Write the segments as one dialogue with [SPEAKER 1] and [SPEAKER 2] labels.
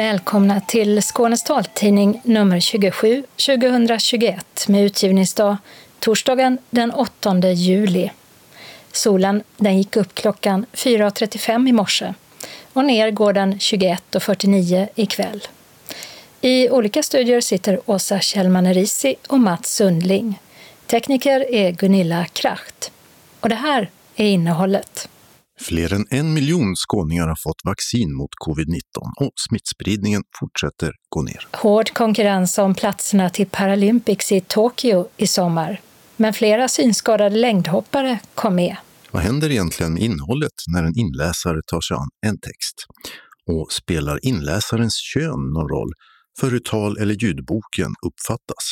[SPEAKER 1] Välkomna till Skånes taltidning nummer 27 2021 med utgivningsdag torsdagen den 8 juli. Solen den gick upp klockan 4.35 i morse och ner går den 21.49 ikväll. I olika studier sitter Åsa Kjellman Erisi och Mats Sundling. Tekniker är Gunilla Kracht. Och det här är innehållet.
[SPEAKER 2] Fler än en miljon skåningar har fått vaccin mot covid-19 och smittspridningen fortsätter gå ner.
[SPEAKER 1] Hård konkurrens om platserna till Paralympics i Tokyo i sommar. Men flera synskadade längdhoppare kom med.
[SPEAKER 2] Vad händer egentligen med innehållet när en inläsare tar sig an en text? Och spelar inläsarens kön någon roll för hur tal eller ljudboken uppfattas?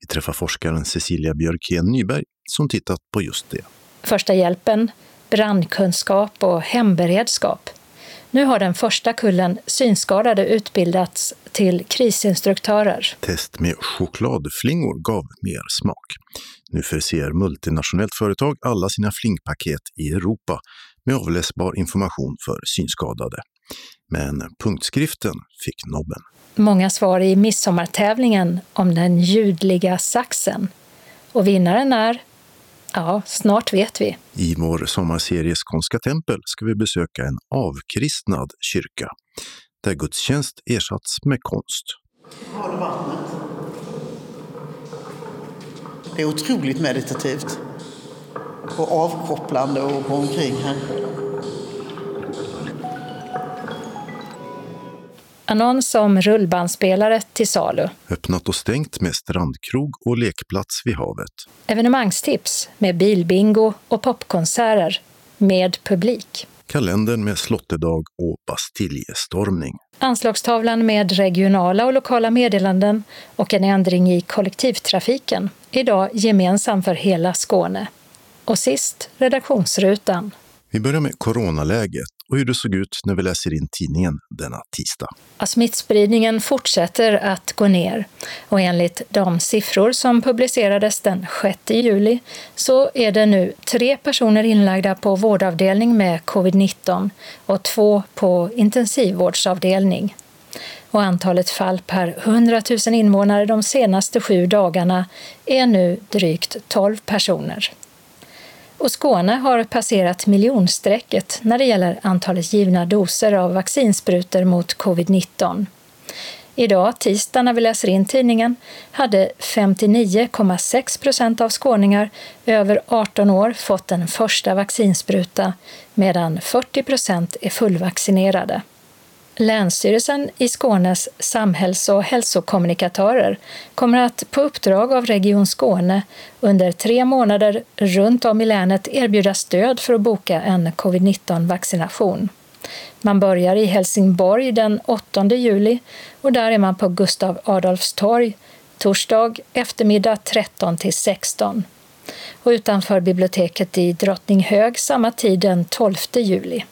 [SPEAKER 2] Vi träffar forskaren Cecilia Björkén Nyberg som tittat på just det.
[SPEAKER 1] Första hjälpen, brandkunskap och hemberedskap. Nu har den första kullen synskadade utbildats till krisinstruktörer.
[SPEAKER 2] Test med chokladflingor gav mer smak. Nu förser multinationellt företag alla sina flingpaket i Europa med avläsbar information för synskadade. Men punktskriften fick nobben.
[SPEAKER 1] Många svar i midsommartävlingen om den ljudliga saxen. Och vinnaren är Ja, snart vet vi.
[SPEAKER 2] I vår sommarserie Skånska tempel ska vi besöka en avkristnad kyrka där gudstjänst ersatts med konst.
[SPEAKER 3] Har du vattnet? Det är otroligt meditativt och avkopplande att gå omkring här.
[SPEAKER 1] Annons om rullbandspelare till salu.
[SPEAKER 2] Öppnat och stängt med strandkrog och lekplats vid havet.
[SPEAKER 1] Evenemangstips med bilbingo och popkonserter med publik.
[SPEAKER 2] Kalendern med slottedag och Bastiljestormning.
[SPEAKER 1] Anslagstavlan med regionala och lokala meddelanden och en ändring i kollektivtrafiken. Idag gemensam för hela Skåne. Och sist redaktionsrutan.
[SPEAKER 2] Vi börjar med coronaläget och hur det såg ut när vi läser in tidningen denna tisdag.
[SPEAKER 1] Alltså, smittspridningen fortsätter att gå ner och enligt de siffror som publicerades den 6 juli så är det nu tre personer inlagda på vårdavdelning med covid-19 och två på intensivvårdsavdelning. Och antalet fall per 100 000 invånare de senaste sju dagarna är nu drygt 12 personer och Skåne har passerat miljonstrecket när det gäller antalet givna doser av vaccinsprutor mot covid-19. Idag, tisdag när vi läser in tidningen, hade 59,6 procent av skåningar över 18 år fått en första vaccinspruta medan 40 procent är fullvaccinerade. Länsstyrelsen i Skånes samhälls och hälsokommunikatörer kommer att på uppdrag av Region Skåne under tre månader runt om i länet erbjuda stöd för att boka en covid-19-vaccination. Man börjar i Helsingborg den 8 juli och där är man på Gustav Adolfs torg torsdag eftermiddag 13 till 16 och utanför biblioteket i Drottninghög samma tid den 12 juli.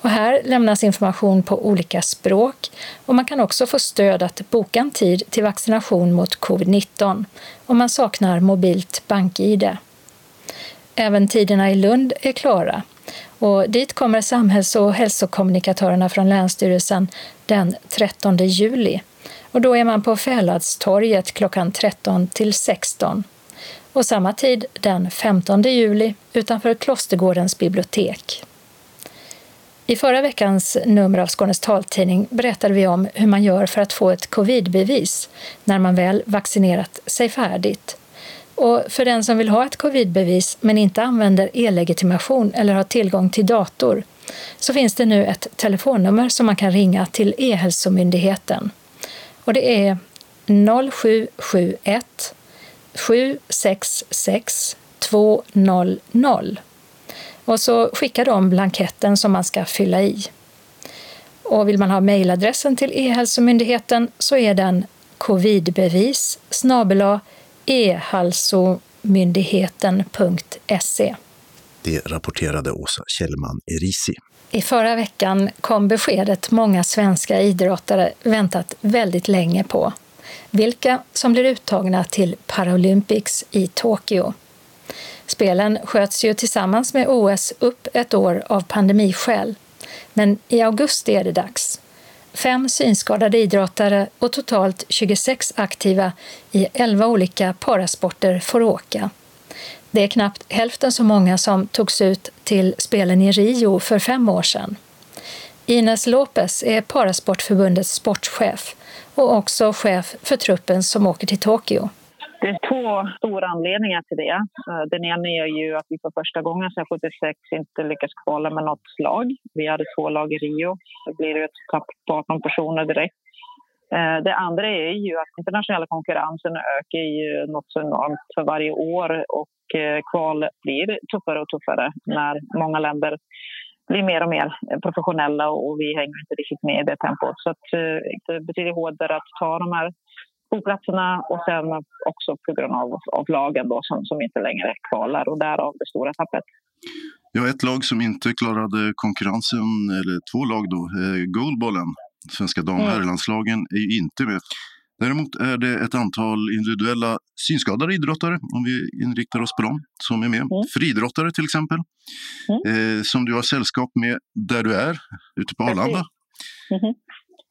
[SPEAKER 1] Och här lämnas information på olika språk och man kan också få stöd att boka en tid till vaccination mot covid-19 om man saknar mobilt bank-id. Även tiderna i Lund är klara och dit kommer samhälls och hälsokommunikatörerna från Länsstyrelsen den 13 juli. Och då är man på Fäladstorget klockan 13 till 16 och samma tid den 15 juli utanför Klostergårdens bibliotek. I förra veckans nummer av Skånes taltidning berättade vi om hur man gör för att få ett covidbevis när man väl vaccinerat sig färdigt. Och för den som vill ha ett covidbevis men inte använder e-legitimation eller har tillgång till dator så finns det nu ett telefonnummer som man kan ringa till E-hälsomyndigheten. Och det är 0771 766 200 och så skickar de blanketten som man ska fylla i. Och vill man ha mejladressen till E-hälsomyndigheten så är den covidbevis e-hälsomyndigheten.se.
[SPEAKER 2] Det rapporterade Åsa Kjellman Erisi.
[SPEAKER 1] I förra veckan kom beskedet många svenska idrottare väntat väldigt länge på. Vilka som blir uttagna till Paralympics i Tokyo. Spelen sköts ju tillsammans med OS upp ett år av pandemiskäl. Men i augusti är det dags. fem synskadade idrottare och totalt 26 aktiva i 11 olika parasporter får åka. Det är knappt hälften så många som togs ut till spelen i Rio för fem år sedan. Ines Lopez är Parasportförbundets sportchef och också chef för truppen som åker till Tokyo.
[SPEAKER 4] Det är två stora anledningar till det. Eh, den ena är ju att vi för första gången sedan 76 inte lyckas kvala med något lag. Vi hade två lag i Rio. Det blir ett tapp på 18 personer direkt. Eh, det andra är ju att internationella konkurrensen ökar ju något så enormt för varje år och eh, kval blir tuffare och tuffare när många länder blir mer och mer professionella och vi hänger inte riktigt med i det tempot. Så det betyder hårdare att ta de här boplatserna och sen också på grund av, av lagen då, som, som inte längre kvalar och därav det stora tappet.
[SPEAKER 2] Ja, ett lag som inte klarade konkurrensen, eller två lag då, eh, goalbollen, svenska dam och herrlandslagen, är ju inte med. Däremot är det ett antal individuella synskadade idrottare, om vi inriktar oss på dem, som är med. Mm. Friidrottare till exempel, mm. eh, som du har sällskap med där du är, ute på Arlanda. Mm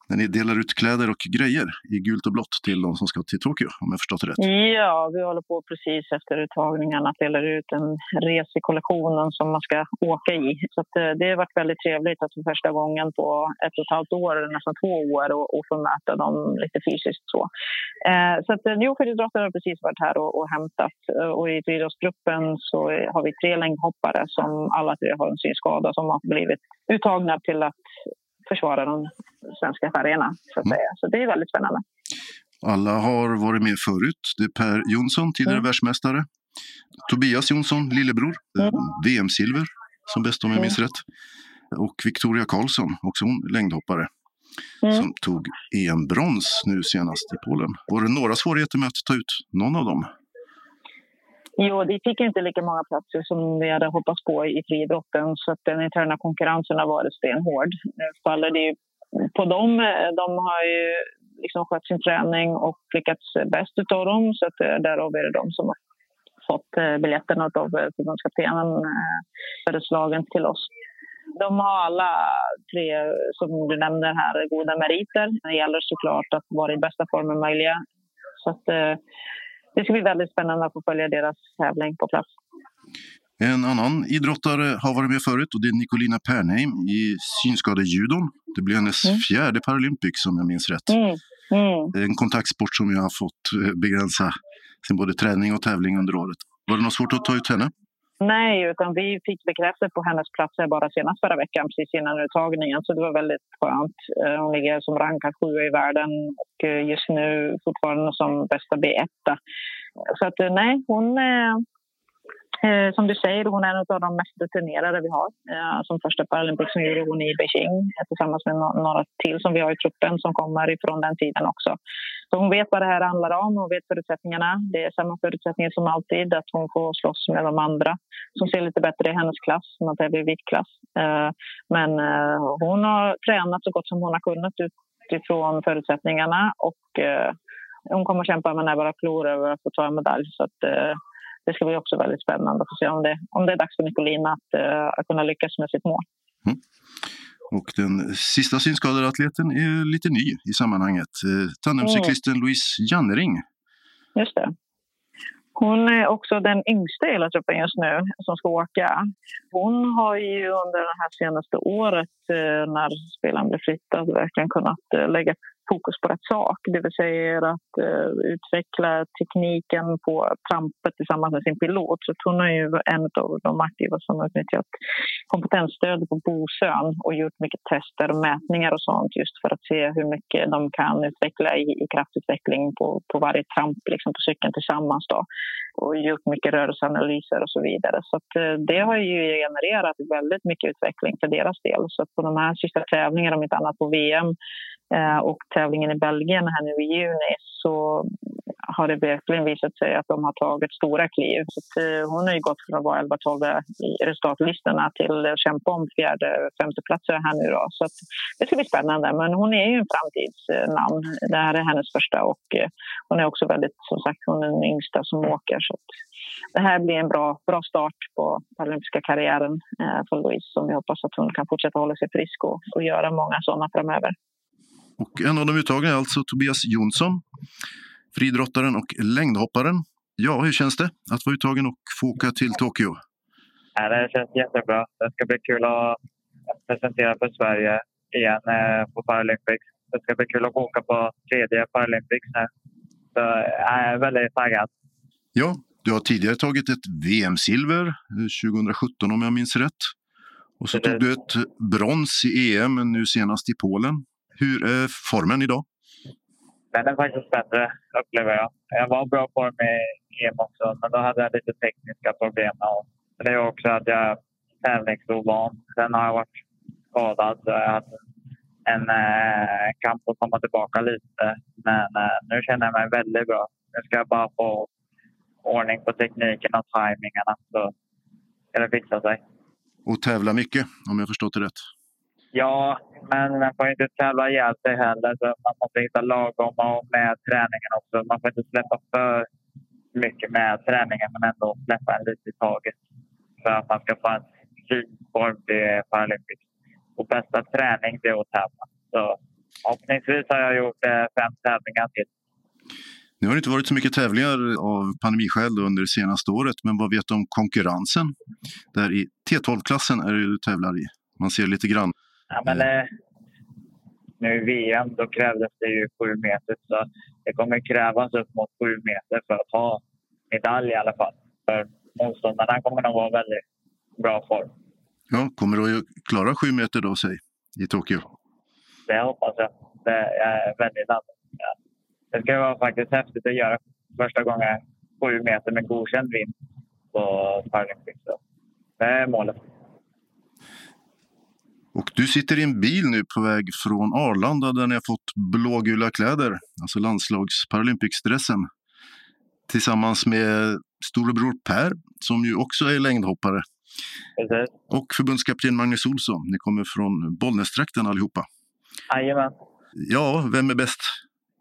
[SPEAKER 2] när ni delar ut kläder och grejer i gult och blått till de som ska till Tokyo, om jag förstått det rätt.
[SPEAKER 4] Ja, vi håller på precis efter uttagningarna att dela ut en resekollektionen som man ska åka i. Så eh, det har varit väldigt trevligt att för första gången på ett och ett halvt år, nästan två år, och, och få möta dem lite fysiskt. Så, eh, så att eh, har precis varit här och, och hämtat. Eh, och i friidrottsgruppen så har vi tre längdhoppare som alla tre har en synskada som har blivit uttagna till att försvara den svenska färgerna. Så, mm. så det är väldigt spännande.
[SPEAKER 2] Alla har varit med förut. Det är Per Jonsson, tidigare mm. världsmästare. Tobias Jonsson, lillebror, mm. VM-silver som bäst om jag minns mm. rätt. Och Victoria Karlsson, också hon längdhoppare, mm. som tog EM-brons nu senast i Polen. Var det några svårigheter med att ta ut någon av dem?
[SPEAKER 4] Jo, vi fick inte lika många platser som vi hade hoppats på i friidrotten så att den interna konkurrensen har varit stenhård. Faller det på dem, eh, de har ju liksom skött sin träning och lyckats bäst av dem så att eh, därav är det de som har fått eh, biljetterna av förbundskaptenen föreslagen till oss. De har alla tre, som du nämner här, goda meriter. Det gäller såklart att vara i bästa formen möjliga. Så att, det ska bli väldigt spännande att få följa deras tävling på plats.
[SPEAKER 2] En annan idrottare har varit med förut och det är Nicolina Pernheim i synskadejudon. Det blir hennes mm. fjärde Paralympics om jag minns rätt. Mm. Mm. En kontaktsport som jag har fått eh, begränsa sin både träning och tävling under året. Var det något svårt att ta ut henne?
[SPEAKER 4] Nej, utan vi fick bekräftat på hennes platser bara senast förra veckan, precis innan uttagningen. Så det var väldigt skönt. Eh, hon ligger som rankad sjua i världen och eh, just nu fortfarande som bästa B1. Så att nej, hon Eh, som du säger, hon är en av de mest rutinerade vi har. Eh, som första Paralympics nu gjorde hon i Beijing eh, tillsammans med några till som vi har i truppen som kommer ifrån den tiden också. Så hon vet vad det här handlar om, hon vet förutsättningarna. Det är samma förutsättningar som alltid, att hon får slåss med de andra som ser lite bättre i hennes klass, som att det blir viktklass. Eh, men eh, hon har tränat så gott som hon har kunnat utifrån förutsättningarna och eh, hon kommer kämpa med näbbar och klor över att få ta en medalj. Så att, det ska bli också väldigt spännande att få se om det, om det är dags för Nicolina att, uh, att kunna lyckas med sitt mål. Mm.
[SPEAKER 2] Och den sista synskadade atleten är lite ny i sammanhanget. Eh, tandemcyklisten mm. Louise Jannering.
[SPEAKER 4] Just det. Hon är också den yngsta i hela truppen just nu som ska åka. Hon har ju under det här senaste året eh, när spelaren blev flyttad verkligen kunnat lägga fokus på rätt sak. Det vill säga att eh, utveckla tekniken på trampet tillsammans med sin pilot. Så hon är ju en av de aktiva som har utnyttjat kompetensstöd på Bosön och gjort mycket tester och mätningar och sånt just för att se hur mycket de kan utveckla i, i kraftutveckling på, på varje tramp liksom på cykeln tillsammans. Då. Och gjort mycket rörelseanalyser och så vidare. Så att, eh, det har ju genererat väldigt mycket utveckling för deras del. Så på de här sista tävlingarna, om inte annat på VM, Eh, och tävlingen i Belgien här nu i juni så har det verkligen visat sig att de har tagit stora kliv. Så att, eh, hon har ju gått från att vara 11-12 i resultatlistorna till att kämpa om fjärde femteplatser här nu. Då. Så att, det ska bli spännande. Men hon är ju en framtidsnamn. Det här är hennes första och eh, hon är också väldigt, som sagt, hon är den yngsta som åker. Så det här blir en bra, bra start på paralympiska karriären eh, för Louise som vi hoppas att hon kan fortsätta hålla sig frisk och, och göra många sådana framöver.
[SPEAKER 2] Och en av de uttagna är alltså Tobias Jonsson, friidrottaren och längdhopparen. Ja, hur känns det att vara uttagen och få åka till Tokyo?
[SPEAKER 5] Ja, det känns jättebra. Det ska bli kul att presentera för Sverige igen eh, på Paralympics. Det ska bli kul att åka på tredje Paralympics här. Så jag är väldigt taggad.
[SPEAKER 2] Ja, du har tidigare tagit ett VM-silver 2017 om jag minns rätt. Och så tog du ett brons i EM nu senast i Polen. Hur är formen idag?
[SPEAKER 5] Den är faktiskt bättre, upplever jag. Jag var bra form i EM också, men då hade jag lite tekniska problem. Det är också att jag är tävlingsovan. Sen har jag varit skadad, så jag har haft en eh, kamp att komma tillbaka lite. Men eh, nu känner jag mig väldigt bra. Nu ska jag bara få ordning på tekniken och tajmingarna så ska det fixa sig.
[SPEAKER 2] Och tävla mycket, om jag förstått det rätt?
[SPEAKER 5] Ja, men man får inte tävla ihjäl sig heller. Så man måste hitta lagom med träningen också. Man får inte släppa för mycket med träningen men ändå släppa en lite i taget för att man ska få en fin form till Paralympics. Och bästa träning det är att tävla. Så förhoppningsvis har jag gjort eh, fem tävlingar till.
[SPEAKER 2] Nu har det inte varit så mycket tävlingar av pandemiskäl under det senaste året, men vad vet du om konkurrensen? Där i T12-klassen är det du tävlar i. Man ser lite grann.
[SPEAKER 5] Ja, men, eh, nu i VM då krävdes det ju sju meter, så det kommer krävas upp mot sju meter för att ha medalj i alla fall. För motståndarna kommer nog vara väldigt bra form.
[SPEAKER 2] Ja, kommer du att klara sju meter då, säg, i Tokyo?
[SPEAKER 5] Det hoppas jag. Det är väldigt. Ja. Det ska vara faktiskt häftigt att göra första gången sju meter med godkänd vind på Paralympics. Det är målet.
[SPEAKER 2] Och du sitter i en bil nu på väg från Arlanda där ni har fått blågula kläder, alltså landslags Paralympics-dressen, tillsammans med storebror Per som ju också är längdhoppare.
[SPEAKER 5] Precis.
[SPEAKER 2] Och förbundskapten Magnus Olsson. Ni kommer från Bollnästrakten allihopa.
[SPEAKER 5] Jajamän.
[SPEAKER 2] Ja, vem är bäst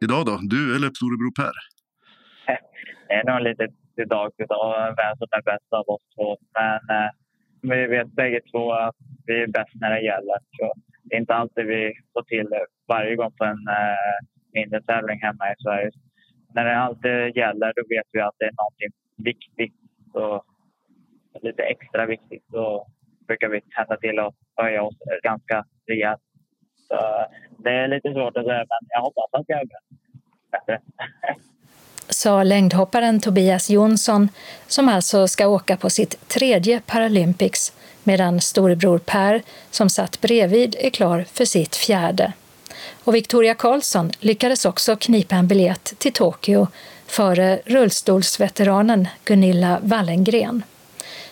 [SPEAKER 2] idag då? Du eller storebror Per?
[SPEAKER 5] Det är nog lite till dag till dag vem som är bäst av oss två. Men eh, vi vet bägge två att vi är bäst när det gäller. Så det är inte alltid vi får till det varje gång på en eh, mindre tävling hemma i Sverige. När det alltid gäller då vet vi att det är någonting viktigt och lite extra viktigt. Då brukar vi tända till och höja oss ganska rejält. Så eh, det är lite svårt att säga, men jag hoppas att jag är bättre.
[SPEAKER 1] Sa längdhopparen Tobias Jonsson, som alltså ska åka på sitt tredje Paralympics, medan storebror Per, som satt bredvid, är klar för sitt fjärde. Och Victoria Karlsson lyckades också knipa en biljett till Tokyo före rullstolsveteranen Gunilla Wallengren.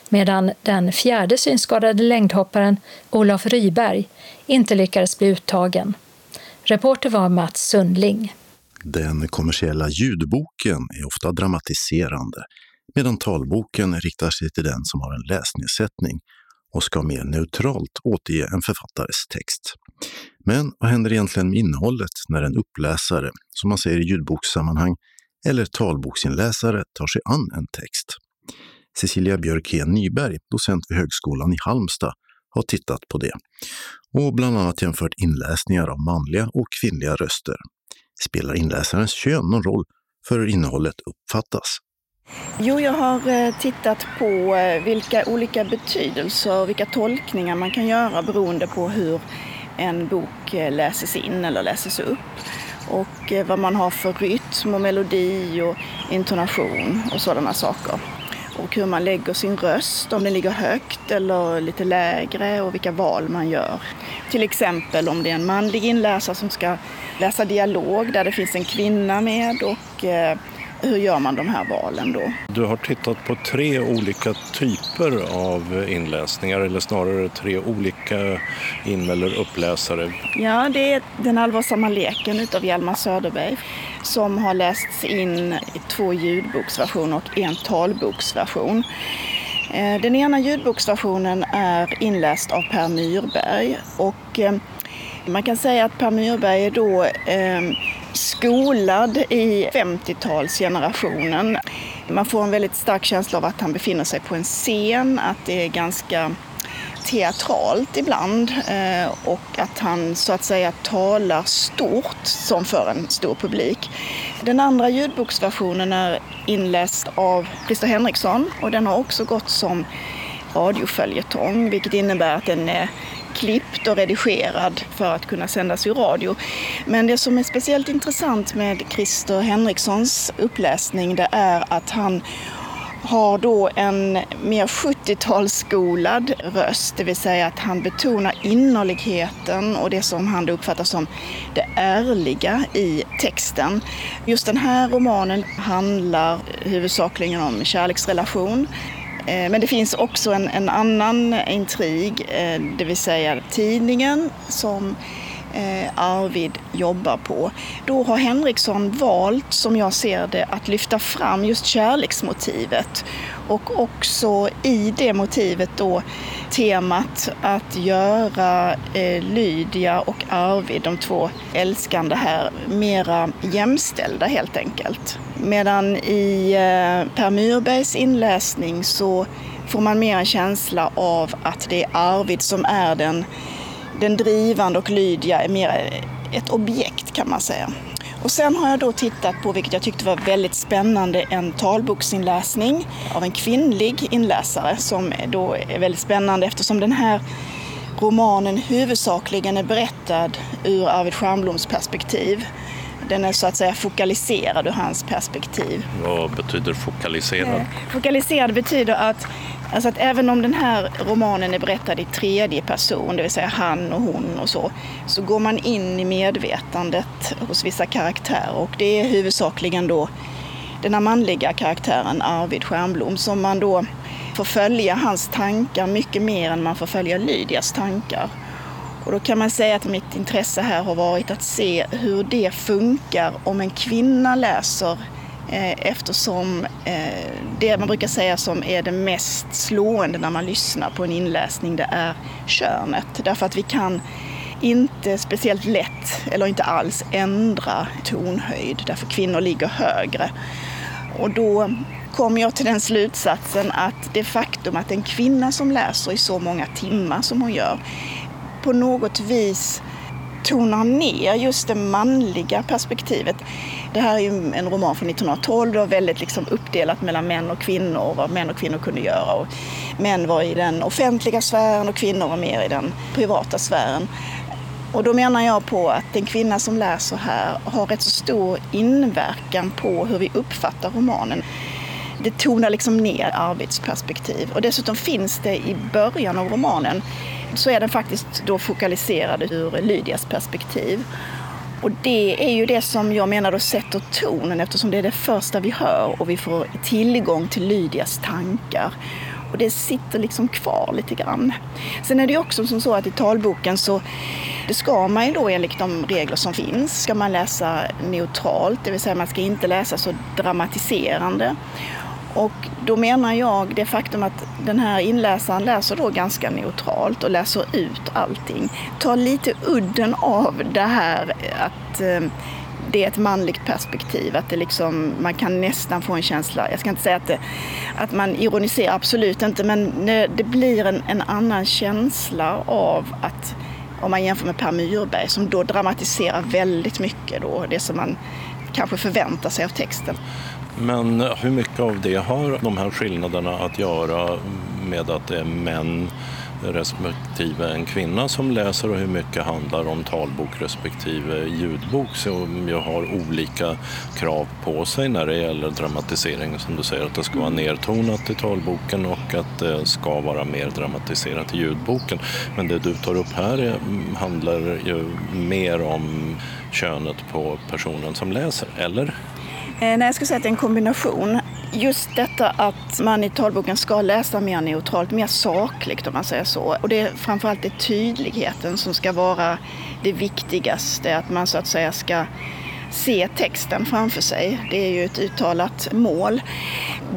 [SPEAKER 1] Medan den fjärde synskadade längdhopparen Olof Ryberg inte lyckades bli uttagen. Reporter var Mats Sundling.
[SPEAKER 2] Den kommersiella ljudboken är ofta dramatiserande medan talboken riktar sig till den som har en läsnedsättning och ska mer neutralt återge en författares text. Men vad händer egentligen med innehållet när en uppläsare, som man säger i ljudbokssammanhang, eller talboksinläsare tar sig an en text? Cecilia Björkén Nyberg, docent vid Högskolan i Halmstad, har tittat på det och bland annat jämfört inläsningar av manliga och kvinnliga röster. Spelar inläsarens kön någon roll för hur innehållet uppfattas?
[SPEAKER 6] Jo, jag har eh, tittat på eh, vilka olika betydelser och vilka tolkningar man kan göra beroende på hur en bok eh, läses in eller läses upp. Och vad man har för rytm och melodi och intonation och sådana saker och hur man lägger sin röst, om den ligger högt eller lite lägre och vilka val man gör. Till exempel om det är en manlig inläsare som ska läsa dialog där det finns en kvinna med och eh, hur gör man de här valen då?
[SPEAKER 7] Du har tittat på tre olika typer av inläsningar eller snarare tre olika in eller uppläsare.
[SPEAKER 6] Ja, det är Den allvarsamma leken utav Hjalmar Söderberg som har lästs in i två ljudboksversioner och en talboksversion. Eh, den ena ljudboksversionen är inläst av Per Myrberg och eh, man kan säga att Per Myrberg är då eh, skolad i 50-talsgenerationen. Man får en väldigt stark känsla av att han befinner sig på en scen, att det är ganska teatralt ibland eh, och att han så att säga talar stort som för en stor publik. Den andra ljudboksversionen är inläst av Christer Henriksson och den har också gått som radioföljetong vilket innebär att den är klippt och redigerad för att kunna sändas i radio. Men det som är speciellt intressant med Christer Henrikssons uppläsning det är att han har då en mer 70-talsskolad röst, det vill säga att han betonar innerligheten och det som han uppfattar som det ärliga i texten. Just den här romanen handlar huvudsakligen om kärleksrelation. Eh, men det finns också en, en annan intrig, eh, det vill säga tidningen som eh, Arvid jobbar på. Då har Henriksson valt, som jag ser det, att lyfta fram just kärleksmotivet och också i det motivet då temat att göra eh, Lydia och Arvid, de två älskande här, mera jämställda helt enkelt. Medan i eh, Per Myrbergs inläsning så får man mer en känsla av att det är Arvid som är den den drivande och Lydia är mer ett objekt kan man säga. Och sen har jag då tittat på, vilket jag tyckte var väldigt spännande, en talboksinläsning av en kvinnlig inläsare som då är väldigt spännande eftersom den här romanen huvudsakligen är berättad ur Arvid Stjernbloms perspektiv. Den är så att säga fokaliserad ur hans perspektiv.
[SPEAKER 7] Vad betyder fokaliserad? Eh,
[SPEAKER 6] fokaliserad betyder att Alltså att även om den här romanen är berättad i tredje person, det vill säga han och hon och så, så går man in i medvetandet hos vissa karaktärer och det är huvudsakligen då den här manliga karaktären Arvid Stjernblom som man då får följa hans tankar mycket mer än man får följa Lydias tankar. Och då kan man säga att mitt intresse här har varit att se hur det funkar om en kvinna läser eh, eftersom eh, det man brukar säga som är det mest slående när man lyssnar på en inläsning det är könet. Därför att vi kan inte speciellt lätt, eller inte alls, ändra tonhöjd därför kvinnor ligger högre. Och då kom jag till den slutsatsen att det faktum att en kvinna som läser i så många timmar som hon gör på något vis tonar ner just det manliga perspektivet. Det här är ju en roman från 1912, det var väldigt liksom uppdelat mellan män och kvinnor, vad män och kvinnor kunde göra. Och män var i den offentliga sfären och kvinnor var mer i den privata sfären. Och då menar jag på att en kvinna som läser här har rätt så stor inverkan på hur vi uppfattar romanen. Det tonar liksom ner arbetsperspektiv. Och dessutom finns det i början av romanen så är den faktiskt då fokaliserad ur Lydias perspektiv. Och det är ju det som jag menar då sätter tonen eftersom det är det första vi hör och vi får tillgång till Lydias tankar. Och det sitter liksom kvar lite grann. Sen är det ju också som så att i talboken så det ska man ju då enligt de regler som finns, ska man läsa neutralt, det vill säga man ska inte läsa så dramatiserande. Och då menar jag det faktum att den här inläsaren läser då ganska neutralt och läser ut allting. Tar lite udden av det här att eh, det är ett manligt perspektiv. Att det liksom, man kan nästan få en känsla, jag ska inte säga att, det, att man ironiserar, absolut inte, men det blir en, en annan känsla av att om man jämför med Per Myrberg som då dramatiserar väldigt mycket då, det som man kanske förväntar sig av texten.
[SPEAKER 7] Men eh, hur mycket av det har de här skillnaderna att göra med att det är män respektive en kvinna som läser och hur mycket handlar om talbok respektive ljudbok som ju har olika krav på sig när det gäller dramatisering. Som du säger att det ska vara nedtonat i talboken och att det ska vara mer dramatiserat i ljudboken. Men det du tar upp här handlar ju mer om könet på personen som läser, eller?
[SPEAKER 6] Eh, nej, jag skulle säga att det är en kombination. Just detta att man i talboken ska läsa mer neutralt, mer sakligt om man säger så. Och det är framförallt det tydligheten som ska vara det viktigaste. Att man så att säga ska se texten framför sig. Det är ju ett uttalat mål.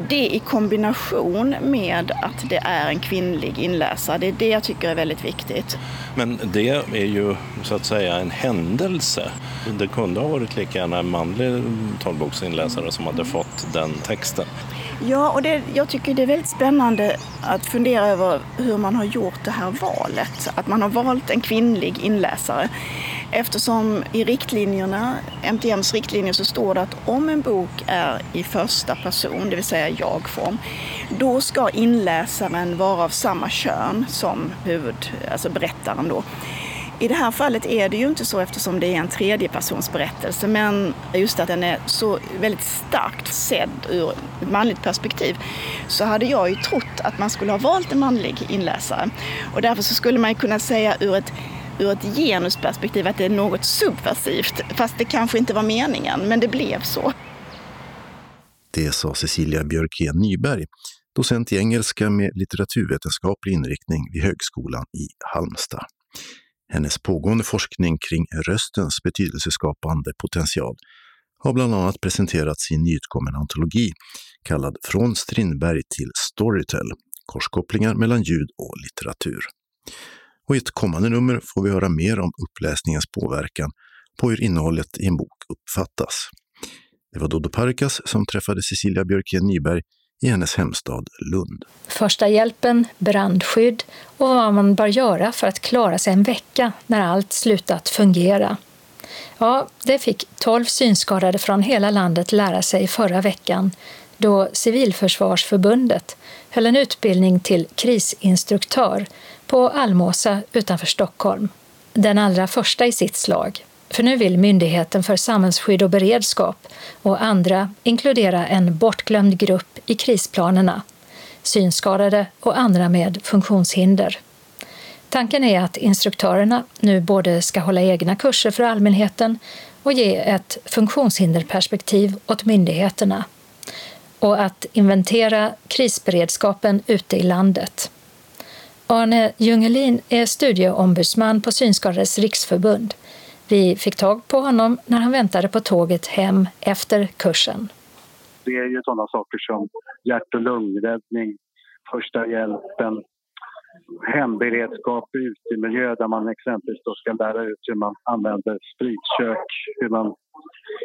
[SPEAKER 6] Det i kombination med att det är en kvinnlig inläsare, det är det jag tycker är väldigt viktigt.
[SPEAKER 7] Men det är ju så att säga en händelse. Det kunde ha varit lika gärna en manlig talboksinläsare som hade fått den texten.
[SPEAKER 6] Ja, och det, jag tycker det är väldigt spännande att fundera över hur man har gjort det här valet. Att man har valt en kvinnlig inläsare. Eftersom i riktlinjerna, MTMs riktlinjer, så står det att om en bok är i första person, det vill säga jag-form, då ska inläsaren vara av samma kön som huvud, alltså berättaren då. I det här fallet är det ju inte så eftersom det är en tredjepersonsberättelse, men just att den är så väldigt starkt sedd ur ett manligt perspektiv, så hade jag ju trott att man skulle ha valt en manlig inläsare. Och därför så skulle man ju kunna säga ur ett ur ett genusperspektiv att det är något subversivt, fast det kanske inte var meningen, men det blev så.
[SPEAKER 2] Det sa Cecilia Björkén Nyberg, docent i engelska med litteraturvetenskaplig inriktning vid Högskolan i Halmstad. Hennes pågående forskning kring röstens betydelseskapande potential har bland annat presenterats i en nyutkommen antologi kallad Från Strindberg till Storytel, korskopplingar mellan ljud och litteratur. Och i ett kommande nummer får vi höra mer om uppläsningens påverkan på hur innehållet i en bok uppfattas. Det var Dodo Parkas som träffade Cecilia Björkén Nyberg i hennes hemstad Lund.
[SPEAKER 1] Första hjälpen, brandskydd och vad man bör göra för att klara sig en vecka när allt slutat fungera. Ja, det fick tolv synskadade från hela landet lära sig förra veckan då Civilförsvarsförbundet höll en utbildning till krisinstruktör på Almåsa utanför Stockholm. Den allra första i sitt slag. För nu vill Myndigheten för samhällsskydd och beredskap och andra inkludera en bortglömd grupp i krisplanerna, synskadade och andra med funktionshinder. Tanken är att instruktörerna nu både ska hålla egna kurser för allmänheten och ge ett funktionshinderperspektiv åt myndigheterna och att inventera krisberedskapen ute i landet. Arne Jungelin är studieombudsman på Synskadades riksförbund vi fick tag på honom när han väntade på tåget hem efter kursen.
[SPEAKER 8] Det är ju sådana saker som hjärt och lungräddning, första hjälpen, hemberedskap i utemiljö där man exempelvis då ska lära ut hur man använder spritkök, hur man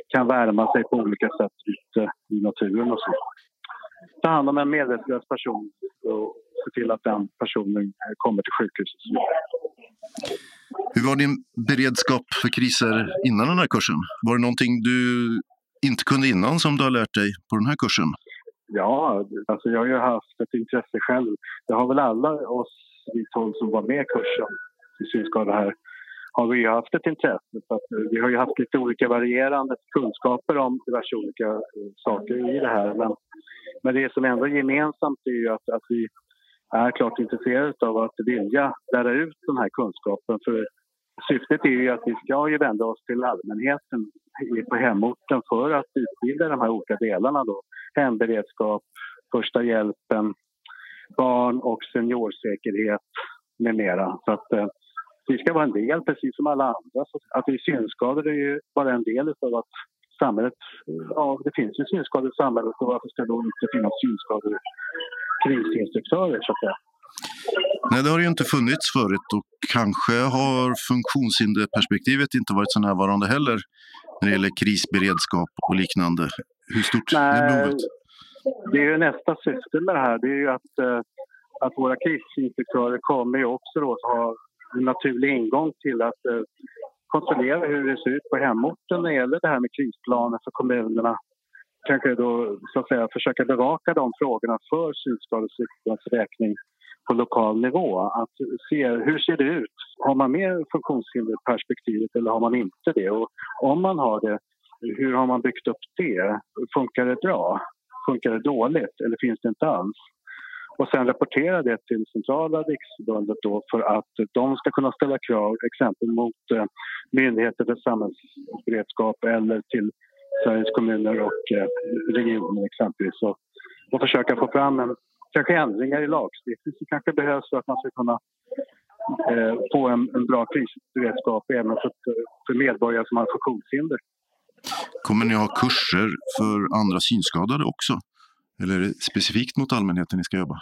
[SPEAKER 8] kan värma sig på olika sätt ute i naturen och så. Ta hand om en medvetslös person och se till att den personen kommer till sjukhuset.
[SPEAKER 2] Hur var din beredskap för kriser innan den här kursen? Var det någonting du inte kunde innan som du har lärt dig på den här kursen?
[SPEAKER 8] Ja, alltså jag har ju haft ett intresse själv. Det har väl alla oss vi tolv som var med i kursen i synskada här har vi ju haft ett intresse. Så att eh, vi har ju haft lite olika varierande kunskaper om diverse olika eh, saker i det här. Men, men det som ändå är gemensamt är ju att, att vi är klart intresserade av att vilja lära ut den här kunskapen. För syftet är ju att vi ska ju vända oss till allmänheten på hemorten för att utbilda de här olika delarna. Då. Hemberedskap, första hjälpen, barn och seniorsäkerhet med mera. Så att, eh, vi ska vara en del, precis som alla andra. Så att vi är synskadade är ju bara en del av att samhället... Ja, det finns ju synskadade i samhället och varför ska då inte finnas synskadade krisinstruktörer så att säga.
[SPEAKER 2] Nej, det har ju inte funnits förut och kanske har funktionshinderperspektivet inte varit så närvarande heller när det gäller krisberedskap och liknande. Hur stort Nej, är behovet?
[SPEAKER 8] Det är ju nästa syfte med det här. Det är ju att, eh, att våra krisinspektörer kommer ju också då ha en naturlig ingång till att eh, kontrollera hur det ser ut på hemorten när det gäller det här med krisplaner för kommunerna kanske då så att säga försöka bevaka de frågorna för synskadecyklarnas räkning på lokal nivå. Att se hur ser det ut? Har man med funktionshinderperspektivet eller har man inte det? Och om man har det, hur har man byggt upp det? Funkar det bra? Funkar det dåligt eller finns det inte alls? Och sen rapportera det till centrala riksförbundet då för att de ska kunna ställa krav exempel mot eh, myndigheter för samhällsberedskap eller till Sveriges kommuner och eh, regioner exempelvis och, och försöka få fram en, kanske ändringar i lagstiftning som kanske behövs för att man ska kunna eh, få en, en bra krisberedskap även för, för medborgare som har funktionshinder.
[SPEAKER 2] Kommer ni ha kurser för andra synskadade också? Eller är det specifikt mot allmänheten ni ska jobba?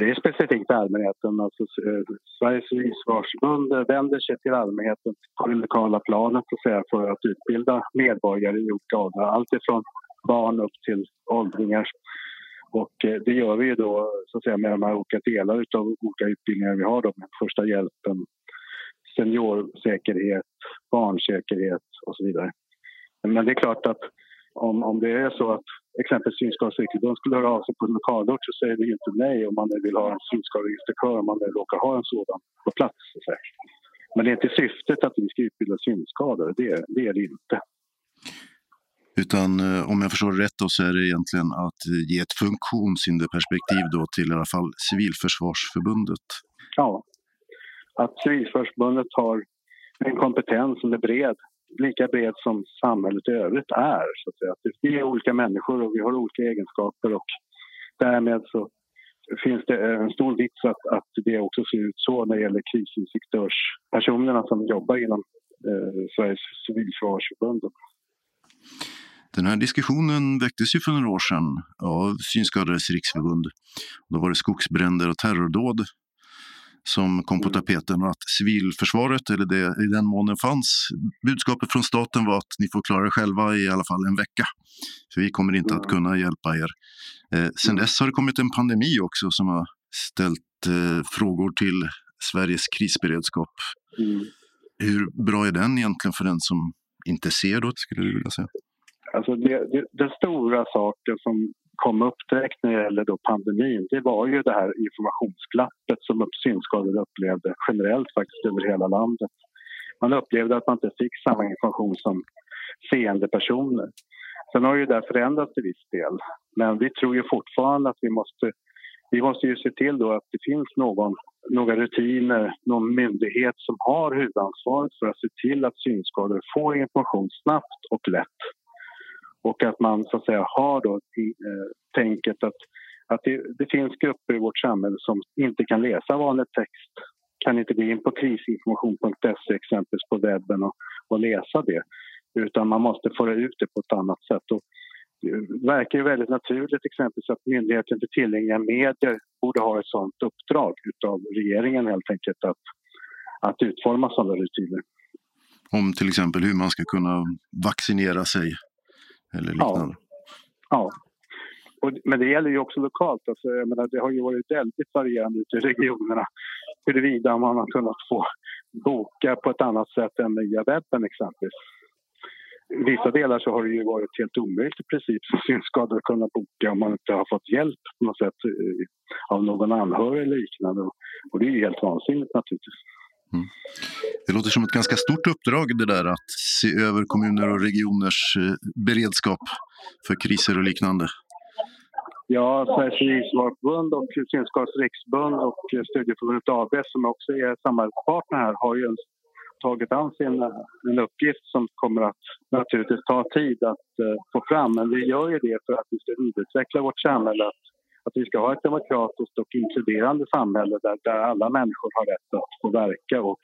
[SPEAKER 8] Det är specifikt allmänheten. Alltså, eh, Sveriges civilförsvarsförbund vänder sig till allmänheten på det lokala planet säga, för att utbilda medborgare i olika åldrar. Allt ifrån barn upp till åldringar. Och eh, det gör vi ju då så att säga, med de här olika delar av olika utbildningar vi har. Då, med första hjälpen, seniorsäkerhet, barnsäkerhet och så vidare. Men det är klart att om, om det är så att exempelvis Synskadades skulle höra av sig på en lokalort så säger vi inte nej om man vill ha en synskaderegistrikör om man råkar ha en sådan på plats. Men det är inte syftet att vi ska utbilda synskadade, det, det är det inte.
[SPEAKER 2] Utan eh, om jag förstår rätt då, så är det egentligen att ge ett funktionshinderperspektiv då till i alla fall Civilförsvarsförbundet.
[SPEAKER 8] Ja, att Civilförsvarsförbundet har en kompetens som är bred, lika bred som samhället i övrigt är. Så att säga. Vi är olika människor och vi har olika egenskaper och därmed så finns det en stor vits att, att det också ser ut så när det gäller krisinspektörspersonerna som jobbar inom eh, Sveriges civilförsvarsförbund.
[SPEAKER 2] Den här diskussionen väcktes ju för några år sedan av Synskadades riksförbund. Då var det skogsbränder och terrordåd som kom på mm. tapeten och att civilförsvaret, eller det i den mån den fanns, budskapet från staten var att ni får klara er själva i alla fall en vecka. För vi kommer inte att mm. kunna hjälpa er. Eh, sen dess har det kommit en pandemi också som har ställt eh, frågor till Sveriges krisberedskap. Mm. Hur bra är den egentligen för den som inte ser då, skulle du vilja säga?
[SPEAKER 8] Alltså det, det, den stora saken som kom upp direkt när det gäller då pandemin det var ju det här informationsglappet som synskadade upplevde generellt faktiskt över hela landet. Man upplevde att man inte fick samma information som seende personer. Sen har ju det förändrats till viss del, men vi tror ju fortfarande att vi måste vi måste ju se till då att det finns någon, några rutiner, någon myndighet som har huvudansvaret för att se till att synskadade får information snabbt och lätt och att man så att säga har då eh, tänket att, att det, det, finns grupper i vårt samhälle som inte kan läsa vanlig text kan inte gå in på krisinformation.se exempelvis på webben och, och läsa det utan man måste föra ut det på ett annat sätt. Och det verkar ju väldigt naturligt exempelvis att Myndigheten för tillgängliga medier borde ha ett sådant uppdrag av regeringen helt enkelt att, att utforma sådana rutiner.
[SPEAKER 2] Om till exempel hur man ska kunna vaccinera sig eller liknande.
[SPEAKER 8] Ja. ja. Och, men det gäller ju också lokalt. Alltså, jag menar, det har ju varit väldigt varierande ute i regionerna huruvida man har kunnat få boka på ett annat sätt än via webben exempelvis. I vissa delar så har det ju varit helt omöjligt i princip för synskadade att kunna boka om man inte har fått hjälp på något sätt eh, av någon anhörig eller liknande. Och det är ju helt vansinnigt naturligtvis. Mm.
[SPEAKER 2] Det låter som ett ganska stort uppdrag det där att se över kommuner och regioners eh, beredskap för kriser och liknande.
[SPEAKER 8] Ja, Sveriges Civilförsvarsförbund och Synskadades riksförbund och Studieförbundet AB som också är samarbetspartner här har ju tagit an sin en uppgift som kommer att naturligtvis ta tid att uh, få fram. Men vi gör ju det för att vi ska utveckla vårt samhälle, att att vi ska ha ett demokratiskt och inkluderande samhälle där, där alla människor har rätt att få verka och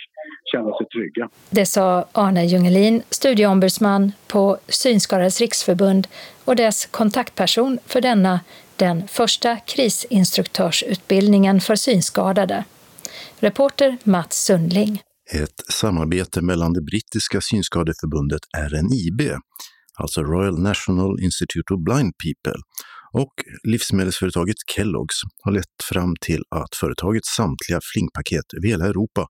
[SPEAKER 8] känna sig trygga.
[SPEAKER 1] Det sa Arne Jungelin, studieombudsman på Synskadades riksförbund och dess kontaktperson för denna, den första krisinstruktörsutbildningen för synskadade. Reporter Mats Sundling.
[SPEAKER 2] Ett samarbete mellan det brittiska synskadeförbundet RNIB, alltså Royal National Institute of Blind People, och livsmedelsföretaget Kellogg's har lett fram till att företagets samtliga flingpaket över hela Europa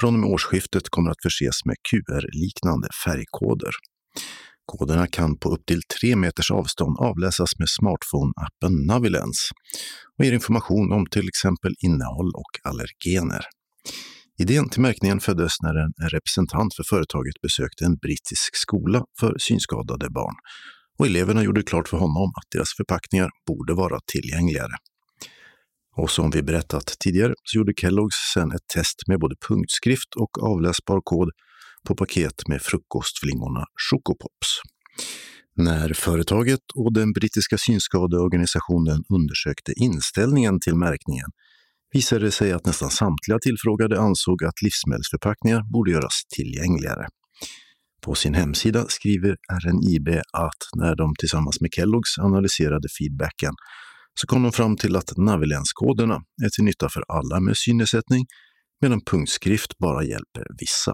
[SPEAKER 2] från och med årsskiftet kommer att förses med QR-liknande färgkoder. Koderna kan på upp till tre meters avstånd avläsas med smartphone-appen Navilens och ger information om till exempel innehåll och allergener. Idén till märkningen föddes när en representant för företaget besökte en brittisk skola för synskadade barn och eleverna gjorde klart för honom att deras förpackningar borde vara tillgängligare. Och som vi berättat tidigare så gjorde Kellogg's sedan ett test med både punktskrift och avläsbar kod på paket med frukostflingorna Chocopops. När företaget och den brittiska synskadeorganisationen undersökte inställningen till märkningen visade det sig att nästan samtliga tillfrågade ansåg att livsmedelsförpackningar borde göras tillgängligare. På sin hemsida skriver RNIB att när de tillsammans med Kelloggs analyserade feedbacken så kom de fram till att Navilens-koderna är till nytta för alla med synnedsättning medan punktskrift bara hjälper vissa.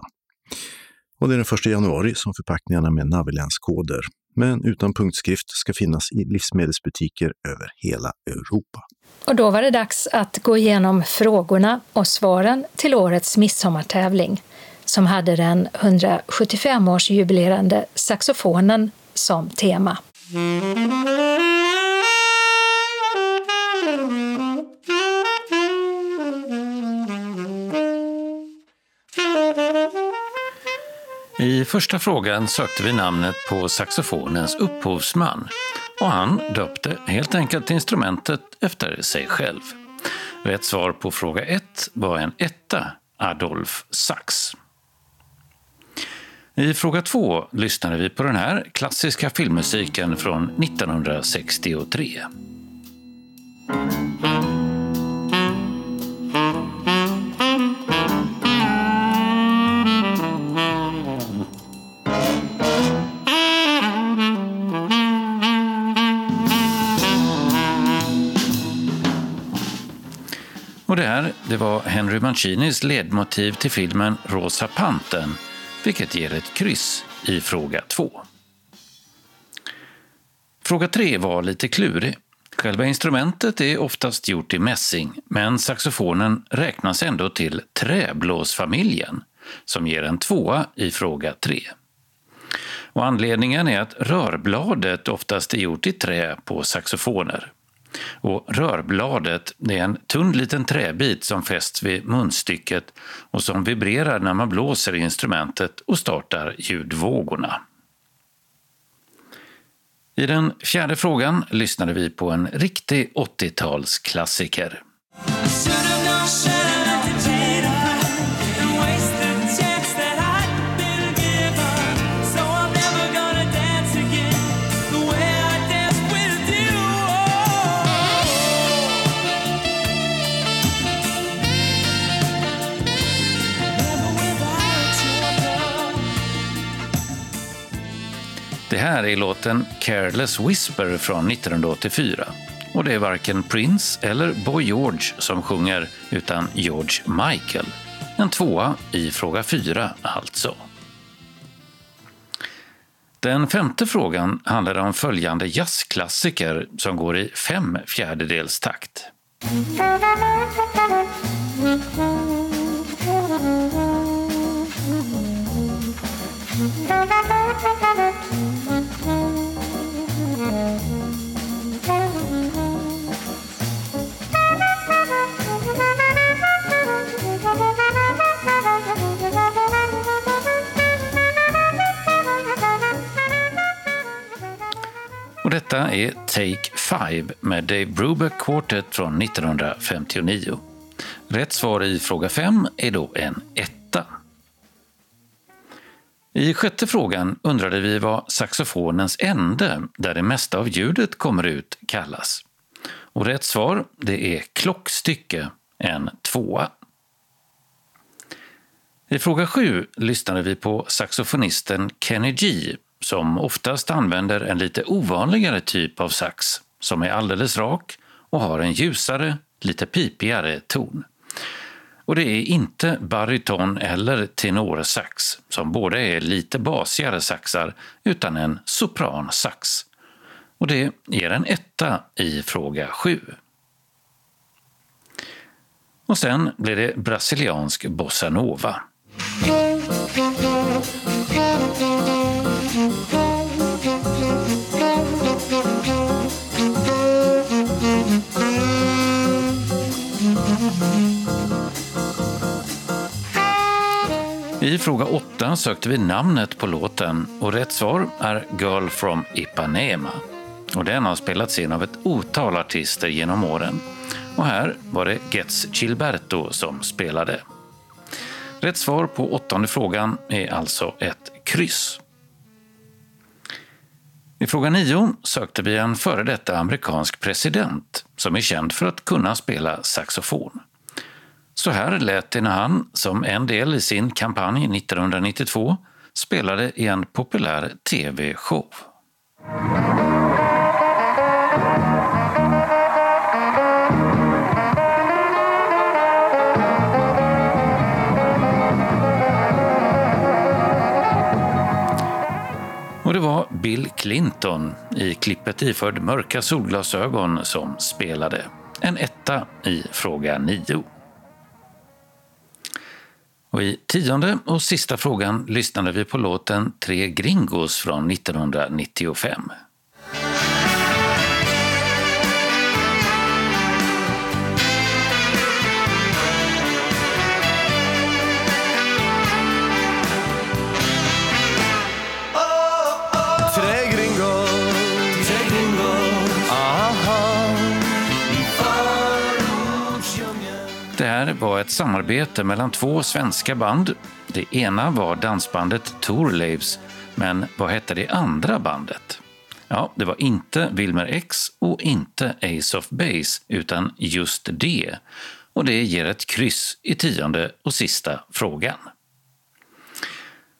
[SPEAKER 2] Och det är den 1 januari som förpackningarna med Navilenskoder, men utan punktskrift, ska finnas i livsmedelsbutiker över hela Europa.
[SPEAKER 1] Och då var det dags att gå igenom frågorna och svaren till årets midsommartävling som hade den 175-årsjubilerande saxofonen som tema.
[SPEAKER 9] I första frågan sökte vi namnet på saxofonens upphovsman och han döpte helt enkelt instrumentet efter sig själv. Rätt svar på fråga 1 var en etta, Adolf Sax. I fråga två lyssnade vi på den här klassiska filmmusiken från 1963. Och det här det var Henry Mancinis ledmotiv till filmen Rosa Panten, vilket ger ett kryss i fråga 2. Fråga 3 var lite klurig. Själva instrumentet är oftast gjort i mässing, men saxofonen räknas ändå till träblåsfamiljen, som ger en tvåa i fråga 3. Och anledningen är att rörbladet oftast är gjort i trä på saxofoner. Och rörbladet är en tunn liten träbit som fästs vid munstycket och som vibrerar när man blåser i instrumentet och startar ljudvågorna. I den fjärde frågan lyssnade vi på en riktig 80-talsklassiker. Det här är låten Careless Whisper från 1984. Och det är varken Prince eller Boy George som sjunger, utan George Michael. En tvåa i fråga fyra alltså. Den femte frågan handlar om följande jazzklassiker som går i fem fjärdedels takt. Mm. Och detta är Take Five med Dave Brubeck Quartet från 1959. Rätt svar i fråga 5 är då en etta. I sjätte frågan undrade vi vad saxofonens ände, där det mesta av ljudet kommer ut, kallas. Och rätt svar, det är klockstycke, en tvåa. I fråga sju lyssnade vi på saxofonisten Kenny G som oftast använder en lite ovanligare typ av sax som är alldeles rak och har en ljusare, lite pipigare ton. Och det är inte bariton eller tenorsax, som båda är lite basigare saxar, utan en sopransax. Och det ger en etta i fråga 7. Och sen blir det brasiliansk bossanova. I fråga 8 sökte vi namnet på låten och rätt svar är Girl from Ipanema. Och den har spelats in av ett otal artister genom åren. Och här var det Getz Gilberto som spelade. Rätt svar på åttonde frågan är alltså ett kryss. I fråga 9 sökte vi en före detta amerikansk president som är känd för att kunna spela saxofon. Så här lät det när han, som en del i sin kampanj 1992, spelade i en populär tv-show. Det var Bill Clinton i klippet iförd mörka solglasögon som spelade. En etta i fråga 9. Och I tionde och sista frågan lyssnade vi på låten Tre Gringos från 1995. Var ett samarbete mellan två svenska band. Det ena var dansbandet Thorleifs, men vad hette det andra bandet? Ja, det var inte Wilmer X och inte Ace of Base, utan just det. Och det ger ett kryss i tionde och sista frågan.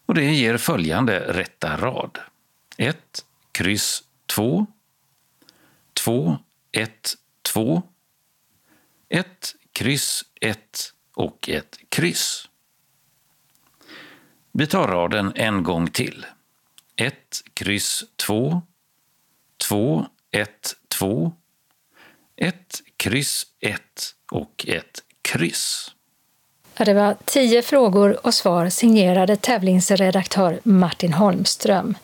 [SPEAKER 9] Och det ger följande rätta rad. 1, kryss 2, 2, 1, 2, 1, kryss 1 och ett kryss. Vi tar raden en gång till. 1, kryss 2, 2, 1, 2, 1, kryss 1 och ett kryss.
[SPEAKER 1] Det var tio frågor och svar signerade tävlingsredaktör Martin Holmström.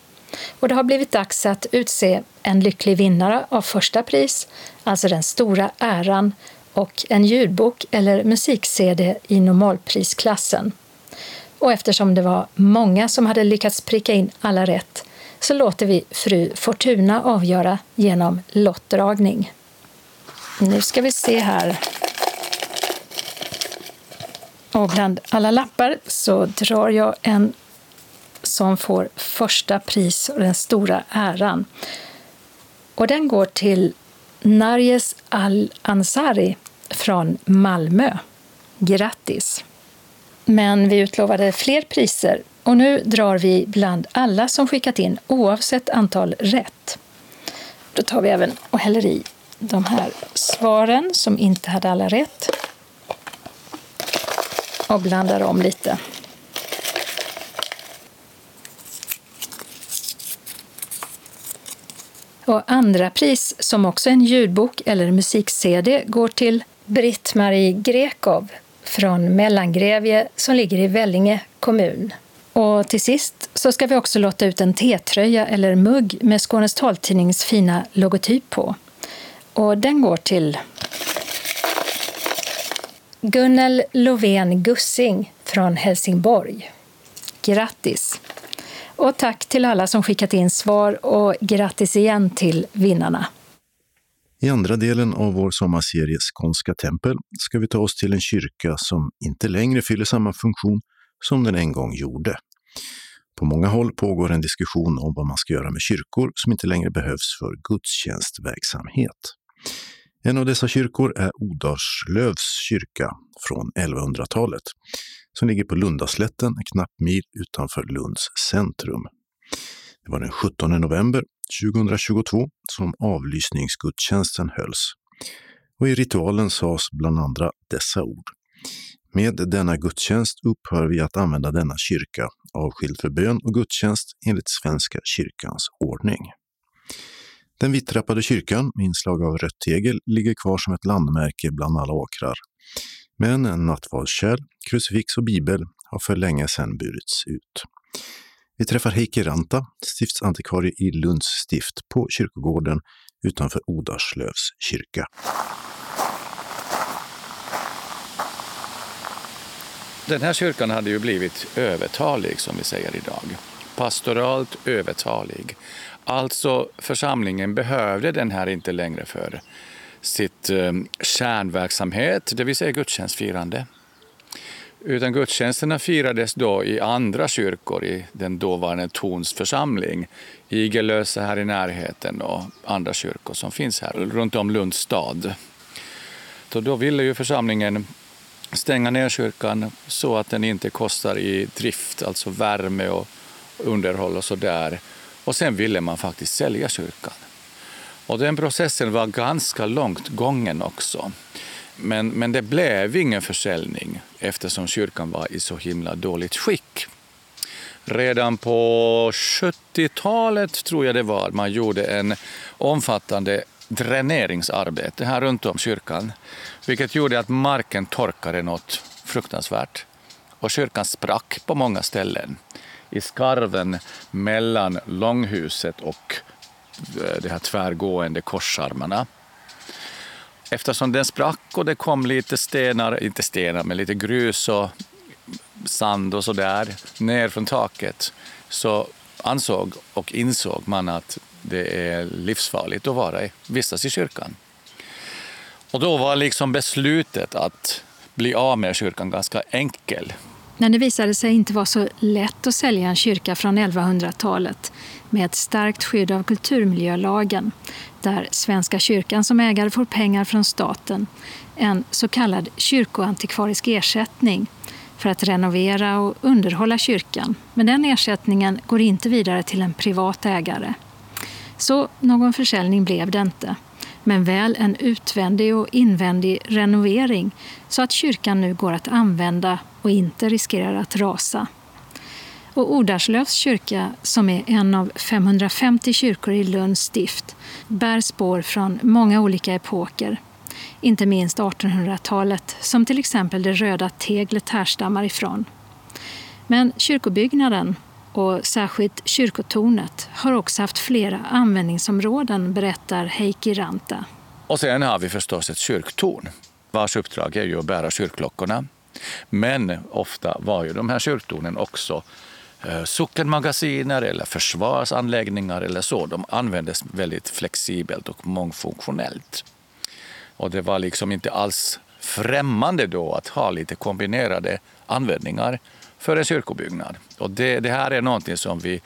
[SPEAKER 1] Och det har blivit dags att utse en lycklig vinnare av första pris, alltså den stora äran och en ljudbok eller musik-CD i normalprisklassen. Och eftersom det var många som hade lyckats pricka in alla rätt så låter vi fru Fortuna avgöra genom lottdragning. Nu ska vi se här. Och bland alla lappar så drar jag en som får första pris och den stora äran. Och den går till Narjes Al-Ansari från Malmö. Grattis! Men vi utlovade fler priser och nu drar vi bland alla som skickat in oavsett antal rätt. Då tar vi även och häller i de här svaren som inte hade alla rätt och blandar om lite. Och andra pris, som också är en ljudbok eller musik-CD, går till Britt-Marie Grekov från Mellangrevie som ligger i Vellinge kommun. Och till sist så ska vi också låta ut en T-tröja eller mugg med Skånes taltidnings fina logotyp på. Och den går till Gunnel Lovén Gussing från Helsingborg. Grattis! Och tack till alla som skickat in svar och grattis igen till vinnarna.
[SPEAKER 2] I andra delen av vår sommarserie Skånska tempel ska vi ta oss till en kyrka som inte längre fyller samma funktion som den en gång gjorde. På många håll pågår en diskussion om vad man ska göra med kyrkor som inte längre behövs för gudstjänstverksamhet. En av dessa kyrkor är Odarslövs kyrka från 1100-talet som ligger på Lundaslätten en knapp mil utanför Lunds centrum. Det var den 17 november 2022 som avlysningsgudstjänsten hölls. Och i ritualen sades bland andra dessa ord. Med denna gudstjänst upphör vi att använda denna kyrka avskild för bön och gudstjänst enligt Svenska kyrkans ordning. Den vittrappade kyrkan med inslag av rött tegel ligger kvar som ett landmärke bland alla åkrar. Men en nattvardskärl, krucifix och bibel har för länge sedan burits ut. Vi träffar Heikki Ranta, stiftsantikvarie i Lunds stift på kyrkogården utanför Odarslövs kyrka.
[SPEAKER 10] Den här kyrkan hade ju blivit övertalig, som vi säger idag. Pastoralt övertalig. Alltså församlingen behövde den här inte längre för sitt eh, kärnverksamhet, det vill säga gudstjänstfirande. Utan gudstjänsterna firades då i andra kyrkor i den dåvarande Tons församling, Igelösa här i närheten och andra kyrkor som finns här runt om Lunds stad. Så då ville ju församlingen stänga ner kyrkan så att den inte kostar i drift, alltså värme och underhåll och så där. Och sen ville man faktiskt sälja kyrkan. Och den processen var ganska långt gången också. Men, men det blev ingen försäljning eftersom kyrkan var i så himla dåligt skick. Redan på 70-talet tror jag det var, man gjorde en omfattande dräneringsarbete här runt om kyrkan, vilket gjorde att marken torkade något fruktansvärt. Och kyrkan sprack på många ställen i skarven mellan långhuset och Eh, de här tvärgående korsarmarna. Eftersom den sprack och det kom lite stenar, inte stenar, men lite grus och sand och sådär ner från taket så ansåg och insåg man att det är livsfarligt att vara i, vistas i kyrkan. Och då var liksom beslutet att bli av med kyrkan ganska enkel.
[SPEAKER 1] Men det visade sig inte vara så lätt att sälja en kyrka från 1100-talet med ett starkt skydd av kulturmiljölagen, där Svenska kyrkan som ägare får pengar från staten, en så kallad kyrkoantikvarisk ersättning för att renovera och underhålla kyrkan. Men den ersättningen går inte vidare till en privat ägare. Så någon försäljning blev det inte, men väl en utvändig och invändig renovering så att kyrkan nu går att använda och inte riskerar att rasa. Och Odarslövs kyrka, som är en av 550 kyrkor i Lunds stift, bär spår från många olika epoker. Inte minst 1800-talet, som till exempel det röda teglet härstammar ifrån. Men kyrkobyggnaden, och särskilt kyrkotornet, har också haft flera användningsområden, berättar Heikki Ranta.
[SPEAKER 10] Och sen har vi förstås ett kyrktorn vars uppdrag är ju att bära kyrkklockorna. Men ofta var ju de här kyrktornen också eh, sockenmagasiner eller försvarsanläggningar eller så. De användes väldigt flexibelt och mångfunktionellt. Och det var liksom inte alls främmande då att ha lite kombinerade användningar för en kyrkobyggnad. Och det, det här är någonting som vi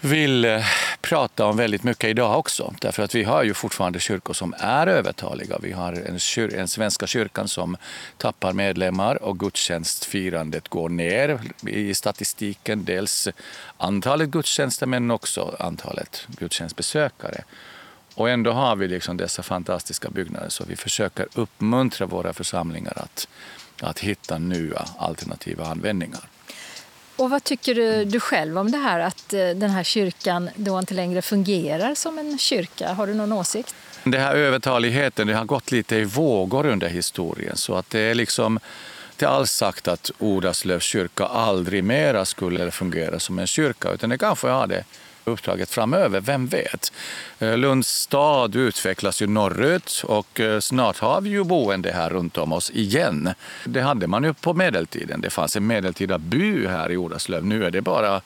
[SPEAKER 10] vill eh, prata om väldigt mycket idag också. Därför att vi har ju fortfarande kyrkor som är övertaliga. Vi har en, kyr, en Svenska kyrkan som tappar medlemmar och gudstjänstfirandet går ner i statistiken. Dels antalet gudstjänster men också antalet gudstjänstbesökare. Och ändå har vi liksom dessa fantastiska byggnader så vi försöker uppmuntra våra församlingar att, att hitta nya alternativa användningar.
[SPEAKER 1] Och vad tycker du, du, själv om det här att eh, den här kyrkan då inte längre fungerar som en kyrka? Har du någon åsikt?
[SPEAKER 10] Den här övertaligheten det har gått lite i vågor under historien så att det är liksom inte alls sagt att Odaslövs kyrka aldrig mera skulle fungera som en kyrka utan det kanske har det uppdraget framöver, vem vet? Eh, Lunds stad utvecklas ju norrut och eh, snart har vi ju boende här runt om oss igen. Det hade man ju på medeltiden. Det fanns en medeltida by här i Odaslöv. Nu är det bara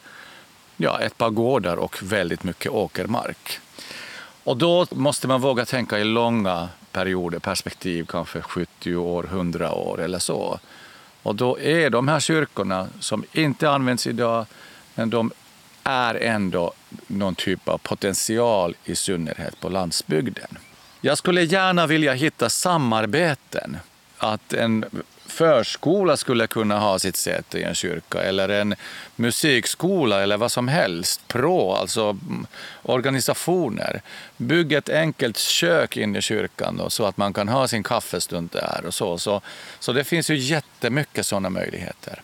[SPEAKER 10] ja, ett par gårdar och väldigt mycket åkermark. Och då måste man våga tänka i långa perioder, perspektiv, kanske 70 år, 100 år eller så. Och då är de här kyrkorna som inte används idag, men de är ändå någon typ av potential i synnerhet på landsbygden. Jag skulle gärna vilja hitta samarbeten. Att en förskola skulle kunna ha sitt säte i en kyrka eller en musikskola eller vad som helst. Pro, alltså mm, organisationer. Bygg ett enkelt kök in i kyrkan då, så att man kan ha sin kaffestund där. och så. Så, så det finns ju jättemycket sådana möjligheter.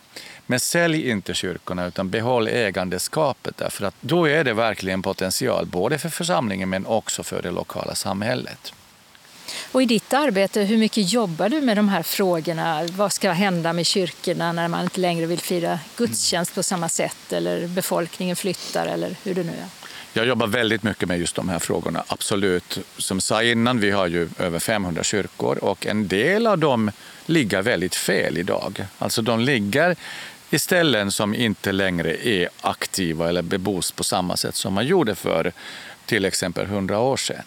[SPEAKER 10] Men sälj inte kyrkorna utan behåll ägandeskapet därför att då är det verkligen potential både för församlingen men också för det lokala samhället.
[SPEAKER 1] Och i ditt arbete, hur mycket jobbar du med de här frågorna? Vad ska hända med kyrkorna när man inte längre vill fira gudstjänst på samma sätt eller befolkningen flyttar eller hur det nu är?
[SPEAKER 10] Jag jobbar väldigt mycket med just de här frågorna, absolut. Som sa innan, vi har ju över 500 kyrkor och en del av dem ligger väldigt fel idag. Alltså de ligger i ställen som inte längre är aktiva eller bebos på samma sätt som man gjorde för till exempel 100 år sedan.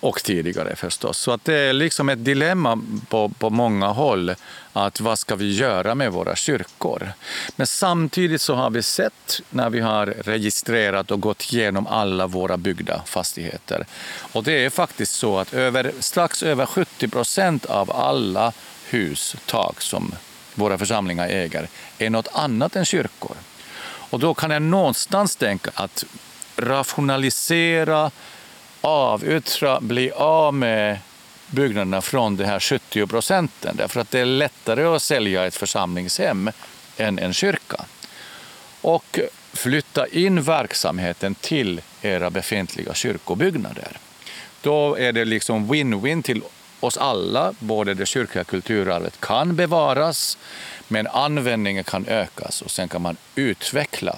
[SPEAKER 10] Och tidigare förstås. Så att det är liksom ett dilemma på, på många håll. att Vad ska vi göra med våra kyrkor? Men samtidigt så har vi sett när vi har registrerat och gått igenom alla våra byggda fastigheter. Och det är faktiskt så att över, strax över 70 procent av alla hus, tak som våra församlingar äger är något annat än kyrkor. Och då kan jag någonstans tänka att rationalisera, avyttra, bli av med byggnaderna från de här 70 procenten. Därför att det är lättare att sälja ett församlingshem än en kyrka. och flytta in verksamheten till era befintliga kyrkobyggnader. Då är det liksom win-win till oss alla. Både det kyrkliga kulturarvet kan bevaras, men användningen kan ökas och sen kan man utveckla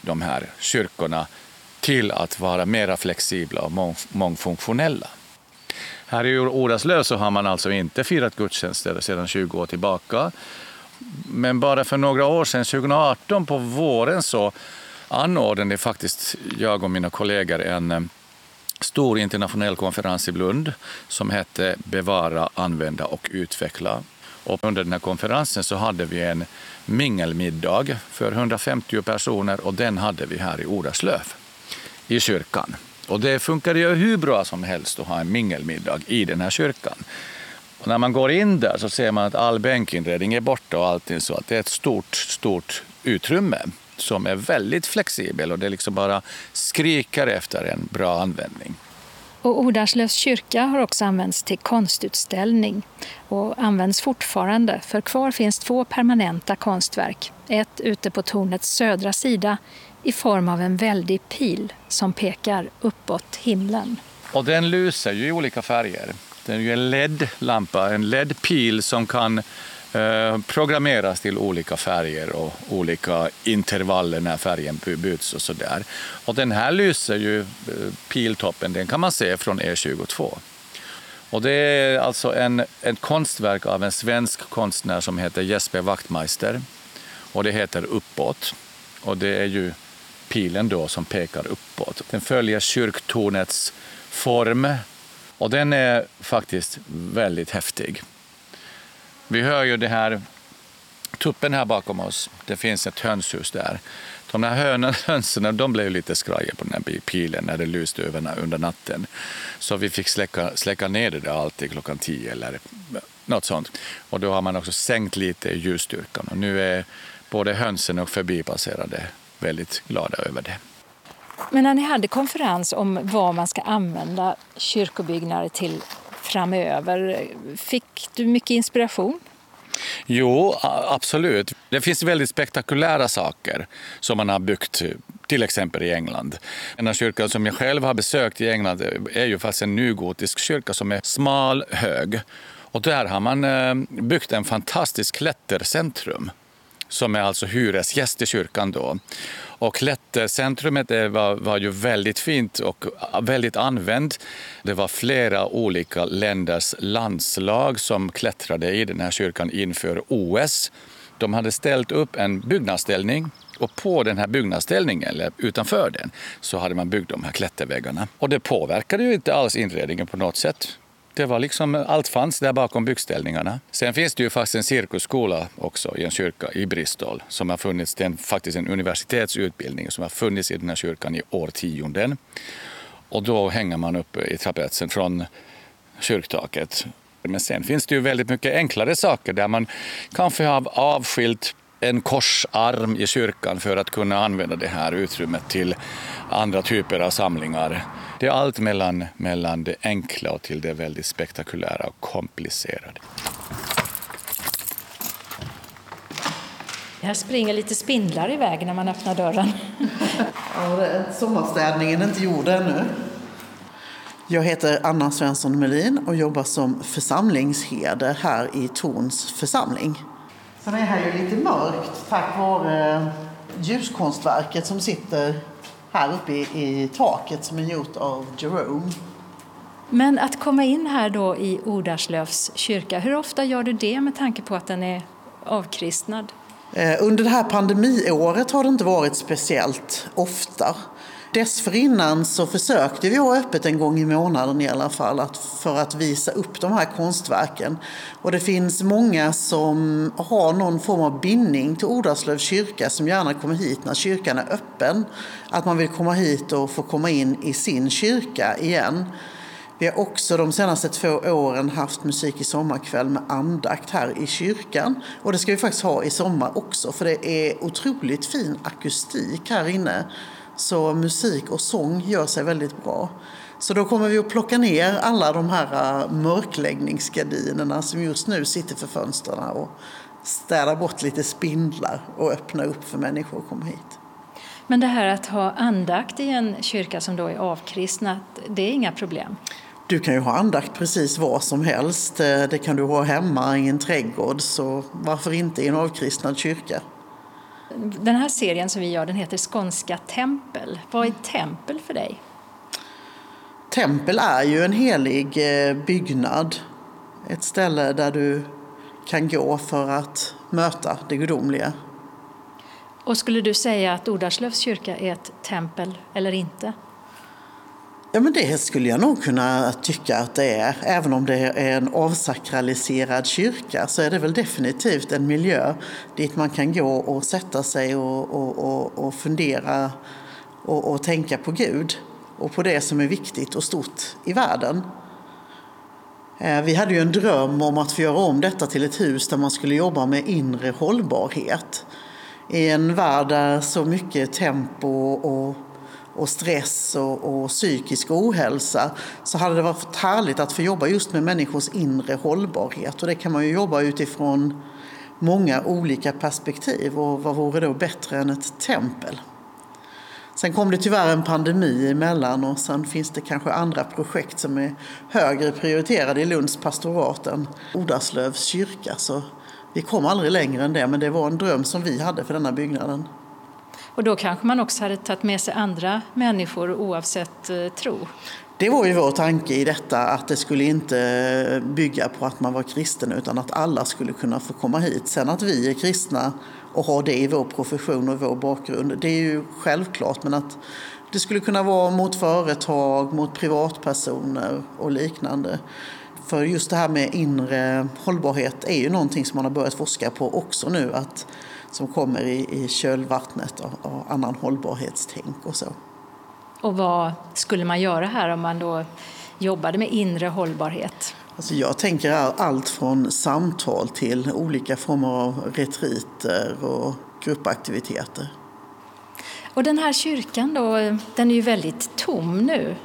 [SPEAKER 10] de här kyrkorna till att vara mer flexibla och mångfunktionella. Här i Oraslöv så har man alltså inte firat gudstjänster sedan 20 år tillbaka. Men bara för några år sedan, 2018 på våren, så anordnade faktiskt jag och mina kollegor en eh, stor internationell konferens i Lund som hette Bevara, använda och utveckla. Och under den här konferensen så hade vi en mingelmiddag för 150 personer och den hade vi här i Oderslöv i kyrkan. Och det funkade ju hur bra som helst att ha en mingelmiddag i den här kyrkan. Och när man går in där så ser man att all bänkinredning är borta och allting så att det är ett stort, stort utrymme som är väldigt flexibel och det liksom bara skriker efter en bra användning.
[SPEAKER 1] Och Odarslövs kyrka har också använts till konstutställning och används fortfarande för kvar finns två permanenta konstverk. Ett ute på tornets södra sida i form av en väldig pil som pekar uppåt himlen.
[SPEAKER 10] Och den lyser ju i olika färger. Det är ju en LED-lampa, en LED-pil som kan Eh, programmeras till olika färger och olika intervaller när färgen byts och sådär. Och den här lyser ju, eh, piltoppen, den kan man se från E22. Och det är alltså en, ett konstverk av en svensk konstnär som heter Jesper Wachtmeister. Och det heter Uppåt. Och det är ju pilen då som pekar uppåt. Den följer kyrktornets form och den är faktiskt väldigt häftig. Vi hör ju det här tuppen här bakom oss. Det finns ett hönshus där. De här hönsen de blev lite skraja på den här pilen när det lyste över under natten. Så vi fick släcka, släcka ner det där alltid klockan tio eller något sånt. Och då har man också sänkt lite ljusstyrkan. Och nu är både hönsen och förbipasserade väldigt glada över det.
[SPEAKER 1] Men när ni hade konferens om vad man ska använda kyrkobyggnader till framöver, fick du mycket inspiration?
[SPEAKER 10] Jo, absolut. Det finns väldigt spektakulära saker som man har byggt till exempel i England. En kyrka som jag själv har besökt i England är ju faktiskt en nygotisk kyrka som är smal, hög. Och där har man eh, byggt en fantastisk klättercentrum som är alltså hyresgäst i kyrkan. Då. Och klättercentrumet var, var ju väldigt fint och väldigt använt. Det var flera olika länders landslag som klättrade i den här kyrkan inför OS. De hade ställt upp en byggnadsställning och på den här byggnadsställningen, eller utanför den, så hade man byggt de här klätterväggarna. Och det påverkade ju inte alls inredningen på något sätt. Det var liksom, allt fanns där bakom byggställningarna. Sen finns det ju faktiskt en cirkusskola också i en kyrka i Bristol som har funnits, det är faktiskt en universitetsutbildning som har funnits i den här kyrkan i årtionden. Och då hänger man upp i trapetsen från kyrktaket. Men sen finns det ju väldigt mycket enklare saker där man kanske har avskilt en korsarm i kyrkan för att kunna använda det här utrymmet till andra typer av samlingar. Det är allt mellan, mellan det enkla och till det väldigt spektakulära och komplicerade.
[SPEAKER 1] Här springer lite spindlar iväg när man öppnar dörren.
[SPEAKER 3] ja, sommarstädningen är inte gjord ännu. Jag heter Anna Svensson Melin och jobbar som församlingsherde här i Torns församling. Sen är här ju lite mörkt tack vare ljuskonstverket som sitter här uppe i, i taket som är gjort av Jerome.
[SPEAKER 1] Men att komma in här då i Ordarslövs kyrka, hur ofta gör du det med tanke på att den är avkristnad?
[SPEAKER 3] Eh, under det här pandemiåret har det inte varit speciellt ofta. Dessförinnan så försökte vi ha öppet en gång i månaden i alla fall att, för att visa upp de här konstverken. Och det finns många som har någon form av bindning till Odarslövs kyrka som gärna kommer hit när kyrkan är öppen. Att man vill komma hit och få komma in i sin kyrka igen. Vi har också de senaste två åren haft musik i sommarkväll med andakt här i kyrkan. Och det ska vi faktiskt ha i sommar också för det är otroligt fin akustik här inne. Så musik och sång gör sig väldigt bra. Så då kommer vi att plocka ner alla de här äh, mörkläggningsgardinerna som just nu sitter för fönstren och städa bort lite spindlar och öppna upp för människor att komma hit.
[SPEAKER 1] Men det här att ha andakt i en kyrka som då är avkristnat, det är inga problem?
[SPEAKER 3] Du kan ju ha andakt precis var som helst. Det kan du ha hemma i en trädgård, så varför inte i en avkristnad kyrka?
[SPEAKER 1] Den här serien som vi gör den heter Skånska tempel. Vad är tempel för dig?
[SPEAKER 3] Tempel är ju en helig eh, byggnad. Ett ställe där du kan gå för att möta det gudomliga.
[SPEAKER 1] Och skulle du säga att Ordarslövs kyrka är ett tempel eller inte?
[SPEAKER 3] Ja, men det skulle jag nog kunna tycka att det är. Även om det är en avsakraliserad kyrka så är det väl definitivt en miljö dit man kan gå och sätta sig och, och, och, och fundera och, och tänka på Gud och på det som är viktigt och stort i världen. Eh, vi hade ju en dröm om att få göra om detta till ett hus där man skulle jobba med inre hållbarhet. I en värld där så mycket tempo och och stress och, och psykisk ohälsa så hade det varit härligt att få jobba just med människors inre hållbarhet. Och det kan man ju jobba utifrån många olika perspektiv. Och vad vore då bättre än ett tempel? Sen kom det tyvärr en pandemi emellan och sen finns det kanske andra projekt som är högre prioriterade i Lunds pastorat än Odarslövs kyrka. Så vi kom aldrig längre än det, men det var en dröm som vi hade för denna byggnaden.
[SPEAKER 1] Och då kanske man också hade tagit med sig andra människor oavsett eh, tro.
[SPEAKER 3] Det var ju vår tanke i detta, att det skulle inte bygga på att man var kristen utan att alla skulle kunna få komma hit. Sen att vi är kristna och har det i vår profession och vår bakgrund, det är ju självklart. Men att det skulle kunna vara mot företag, mot privatpersoner och liknande. För just det här med inre hållbarhet är ju någonting som man har börjat forska på också nu. Att som kommer i, i kölvattnet av, av annan hållbarhetstänk och så.
[SPEAKER 1] Och vad skulle man göra här om man då jobbade med inre hållbarhet?
[SPEAKER 3] Alltså jag tänker allt från samtal till olika former av retriter och gruppaktiviteter.
[SPEAKER 1] Och den här kyrkan då, den är ju väldigt tom nu.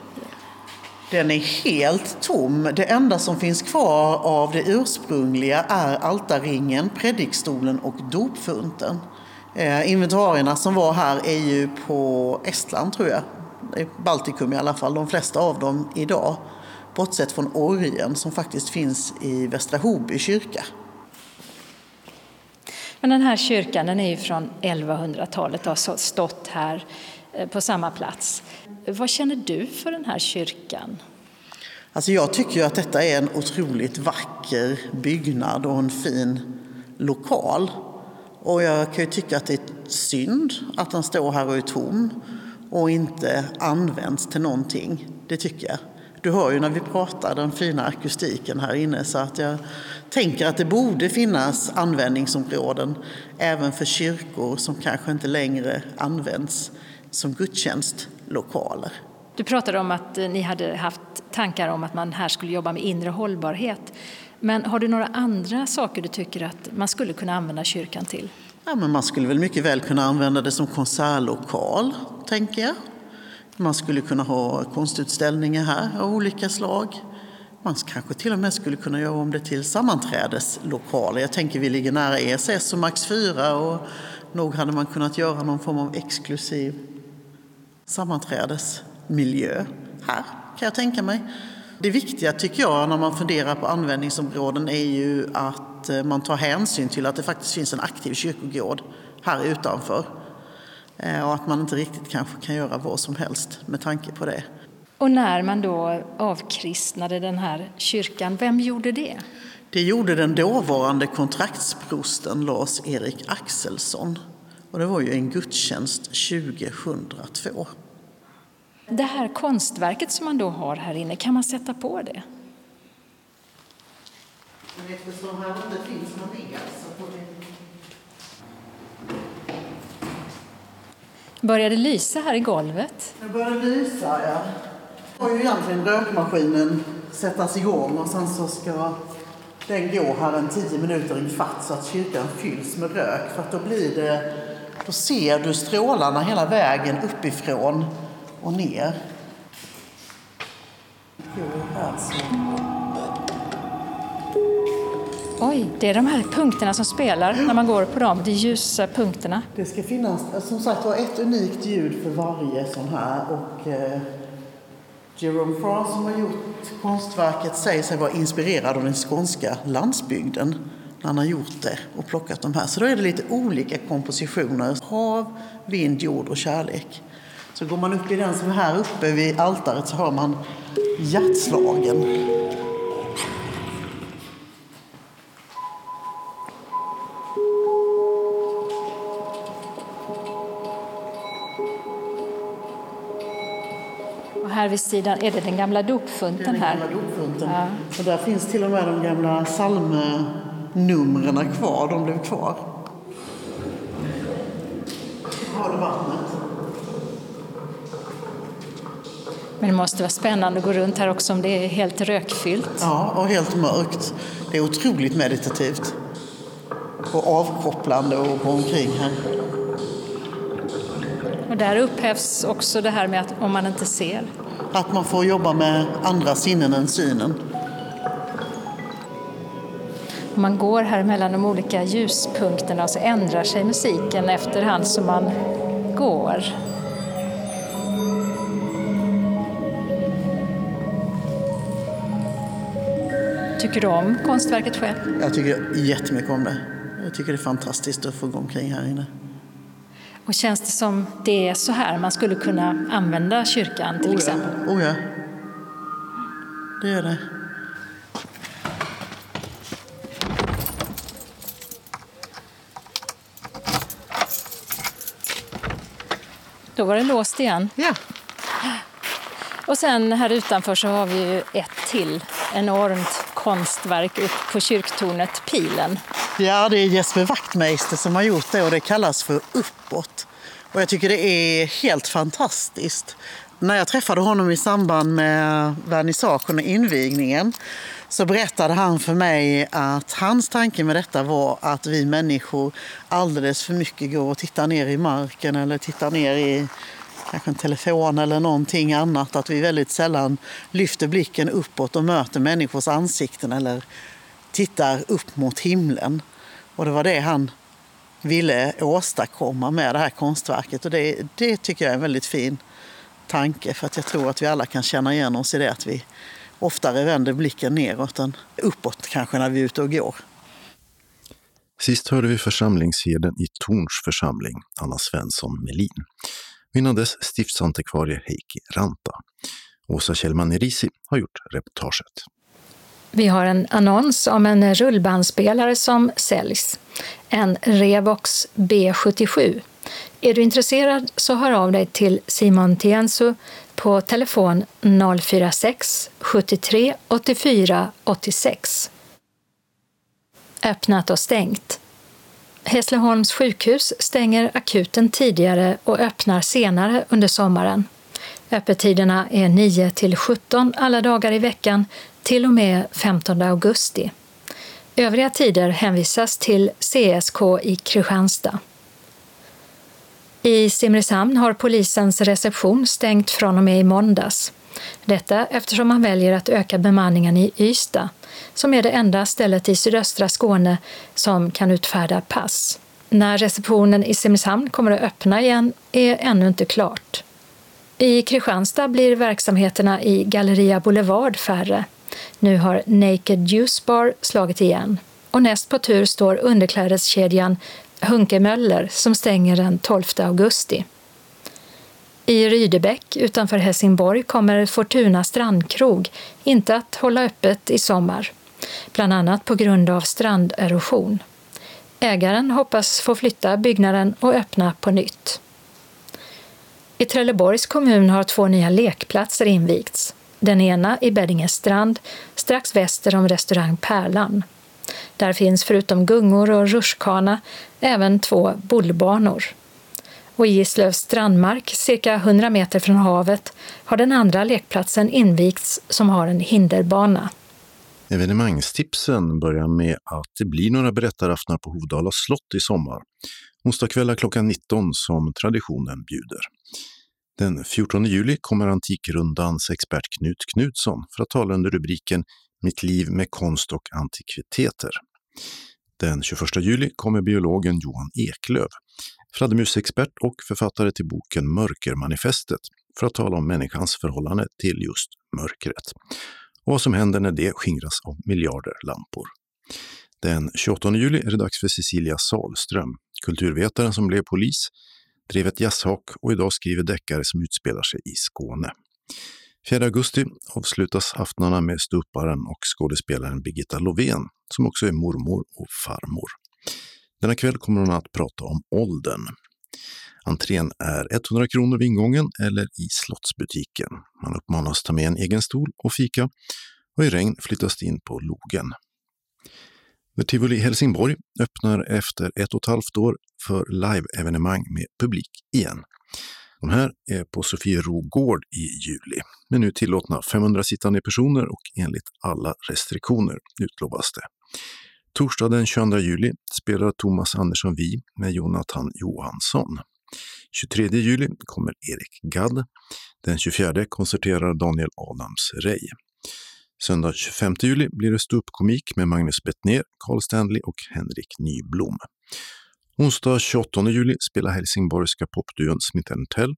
[SPEAKER 3] Den är helt tom. Det enda som finns kvar av det ursprungliga är altarringen, predikstolen och dopfunten. Eh, inventarierna som var här är ju på Estland tror jag. Baltikum i alla fall, de flesta av dem idag. Bortsett från orgen som faktiskt finns i Västra Hoby kyrka.
[SPEAKER 1] Men den här kyrkan den är ju från 1100-talet och har stått här eh, på samma plats. Vad känner du för den här kyrkan?
[SPEAKER 3] Alltså jag tycker ju att detta är en otroligt vacker byggnad och en fin lokal. Och jag kan ju tycka att det är synd att den står här och är tom och inte används till någonting. Det tycker jag. Du hör ju när vi pratar den fina akustiken här inne så att jag tänker att det borde finnas användningsområden även för kyrkor som kanske inte längre används som gudstjänst gudstjänstlokaler.
[SPEAKER 1] Du pratade om att eh, ni hade haft tankar om att man här skulle jobba med inre hållbarhet. Men har du några andra saker du tycker att man skulle kunna använda kyrkan till?
[SPEAKER 3] Ja, men man skulle väl mycket väl kunna använda det som konsertlokal, tänker jag. Man skulle kunna ha konstutställningar här av olika slag. Man kanske till och med skulle kunna göra om det till sammanträdeslokaler. Jag tänker vi ligger nära ESS och Max 4 och nog hade man kunnat göra någon form av exklusiv sammanträdesmiljö här, kan jag tänka mig. Det viktiga tycker jag när man funderar på användningsområden är ju att eh, man tar hänsyn till att det faktiskt finns en aktiv kyrkogård här utanför. Eh, och att man inte riktigt kanske kan göra vad som helst med tanke på det.
[SPEAKER 1] Och när man då avkristnade den här kyrkan, vem gjorde det?
[SPEAKER 3] Det gjorde den dåvarande kontraktsprosten Lars-Erik Axelsson. Och det var ju en gudstjänst 2002.
[SPEAKER 1] Det här konstverket som man då har här inne, kan man sätta på det?
[SPEAKER 3] Men eftersom här inte finns någon el så får vi...
[SPEAKER 1] Börjar det lysa här i golvet?
[SPEAKER 3] Det börjar lysa, ja. Då får ju egentligen rökmaskinen sättas igång och sen så ska den gå här en tio minuter i fatt så att kyrkan fylls med rök. För att då blir det, då ser du strålarna hela vägen uppifrån och ner.
[SPEAKER 1] Oj, det är de här punkterna som spelar när man går på dem, de ljusa punkterna.
[SPEAKER 3] Det ska finnas som sagt var ett unikt ljud för varje sån här. Och, eh, Jerome France som har gjort konstverket säger sig vara inspirerad av den skånska landsbygden när han har gjort det och plockat de här. Så då är det lite olika kompositioner. Hav, vind, jord och kärlek. Så går man upp i den som är här uppe vid altaret så hör man hjärtslagen.
[SPEAKER 1] Och här vid sidan är det den gamla dopfunten här.
[SPEAKER 3] Den gamla dopfunten. Ja. Och där finns till och med de gamla psalmnumren kvar. De blev kvar. Har du vattnet?
[SPEAKER 1] Men det måste vara spännande att gå runt här också om det är helt rökfyllt.
[SPEAKER 3] Ja, och helt mörkt. Det är otroligt meditativt. Och avkopplande att gå omkring här.
[SPEAKER 1] Och där upphävs också det här med att om man inte ser.
[SPEAKER 3] Att man får jobba med andra sinnen än synen.
[SPEAKER 1] Man går här mellan de olika ljuspunkterna så ändrar sig musiken efterhand som man går. Tycker du om konstverket själv?
[SPEAKER 3] Jag tycker jättemycket om det. Jag tycker det är fantastiskt att få gå omkring här inne.
[SPEAKER 1] Och känns det som det är så här man skulle kunna använda kyrkan till
[SPEAKER 3] oh ja.
[SPEAKER 1] exempel?
[SPEAKER 3] Oh ja, det är det.
[SPEAKER 1] Då var det låst igen.
[SPEAKER 3] Ja.
[SPEAKER 1] Och sen här utanför så har vi ju ett till enormt konstverk upp på kyrktornet Pilen.
[SPEAKER 3] Ja, det är Jesper Wachtmeister som har gjort det och det kallas för Uppåt. Och jag tycker det är helt fantastiskt. När jag träffade honom i samband med vernissagen och invigningen så berättade han för mig att hans tanke med detta var att vi människor alldeles för mycket går och tittar ner i marken eller tittar ner i kanske en telefon eller någonting annat. Att vi väldigt sällan lyfter blicken uppåt och möter människors ansikten eller tittar upp mot himlen. Och det var det han ville åstadkomma med det här konstverket. Och det, det tycker jag är en väldigt fin tanke för att jag tror att vi alla kan känna igen oss i det att vi oftare vänder blicken neråt än uppåt kanske när vi är ute och går.
[SPEAKER 2] Sist hörde vi församlingsherden i Torns församling, Anna Svensson Melin. Innan dess stiftsantikvarie Heikki Ranta. Åsa Kjellman Erisi har gjort reportaget.
[SPEAKER 1] Vi har en annons om en rullbandspelare som säljs. En Revox B77. Är du intresserad så hör av dig till Simon Tiensu på telefon 046 73 84 86. Öppnat och stängt. Hässleholms sjukhus stänger akuten tidigare och öppnar senare under sommaren. Öppettiderna är 9 till 17 alla dagar i veckan till och med 15 augusti. Övriga tider hänvisas till CSK i Kristianstad. I Simrishamn har polisens reception stängt från och med i måndags. Detta eftersom man väljer att öka bemanningen i Ystad, som är det enda stället i sydöstra Skåne som kan utfärda pass. När receptionen i Simrishamn kommer att öppna igen är ännu inte klart. I Kristianstad blir verksamheterna i Galleria Boulevard färre. Nu har Naked Juice Bar slagit igen. Och näst på tur står underklädeskedjan Hunkemöller som stänger den 12 augusti. I Rydebäck utanför Helsingborg kommer Fortuna strandkrog inte att hålla öppet i sommar, bland annat på grund av stranderosion. Ägaren hoppas få flytta byggnaden och öppna på nytt. I Trelleborgs kommun har två nya lekplatser invigts. Den ena i Beddinge strand, strax väster om restaurang Pärlan. Där finns förutom gungor och rutschkana även två bollbanor. Och i Gislövs strandmark, cirka 100 meter från havet, har den andra lekplatsen invigts som har en hinderbana.
[SPEAKER 2] Evenemangstipsen börjar med att det blir några berättaraftnar på Hovdala slott i sommar. Onsdagskvällar klockan 19 som traditionen bjuder. Den 14 juli kommer Antikrundans expert Knut Knutsson för att tala under rubriken Mitt liv med konst och antikviteter. Den 21 juli kommer biologen Johan Eklöf, fladdermusexpert och författare till boken Mörkermanifestet, för att tala om människans förhållande till just mörkret och vad som händer när det skingras av miljarder lampor. Den 28 juli är det dags för Cecilia Salström, kulturvetaren som blev polis, drev ett jazzhak och idag skriver deckare som utspelar sig i Skåne. 4 augusti avslutas aftnarna med ståupparen och skådespelaren Birgitta Lovén, som också är mormor och farmor. Denna kväll kommer hon att prata om åldern. Entrén är 100 kronor vid ingången eller i Slottsbutiken. Man uppmanas ta med en egen stol och fika och i regn flyttas det in på logen. The Tivoli Helsingborg öppnar efter ett och ett halvt år för live-evenemang med publik igen. De här är på Sofiero gård i juli, med nu tillåtna 500 sittande personer och enligt alla restriktioner utlovas det. Torsdag den 22 juli spelar Thomas Andersson Vi med Jonathan Johansson. 23 juli kommer Erik Gadd. Den 24 konserterar Daniel Adams Rey. Söndag 25 juli blir det ståuppkomik med Magnus Bettner, Carl Stanley och Henrik Nyblom. Onsdag 28 juli spelar helsingborgska popduon Smith Tell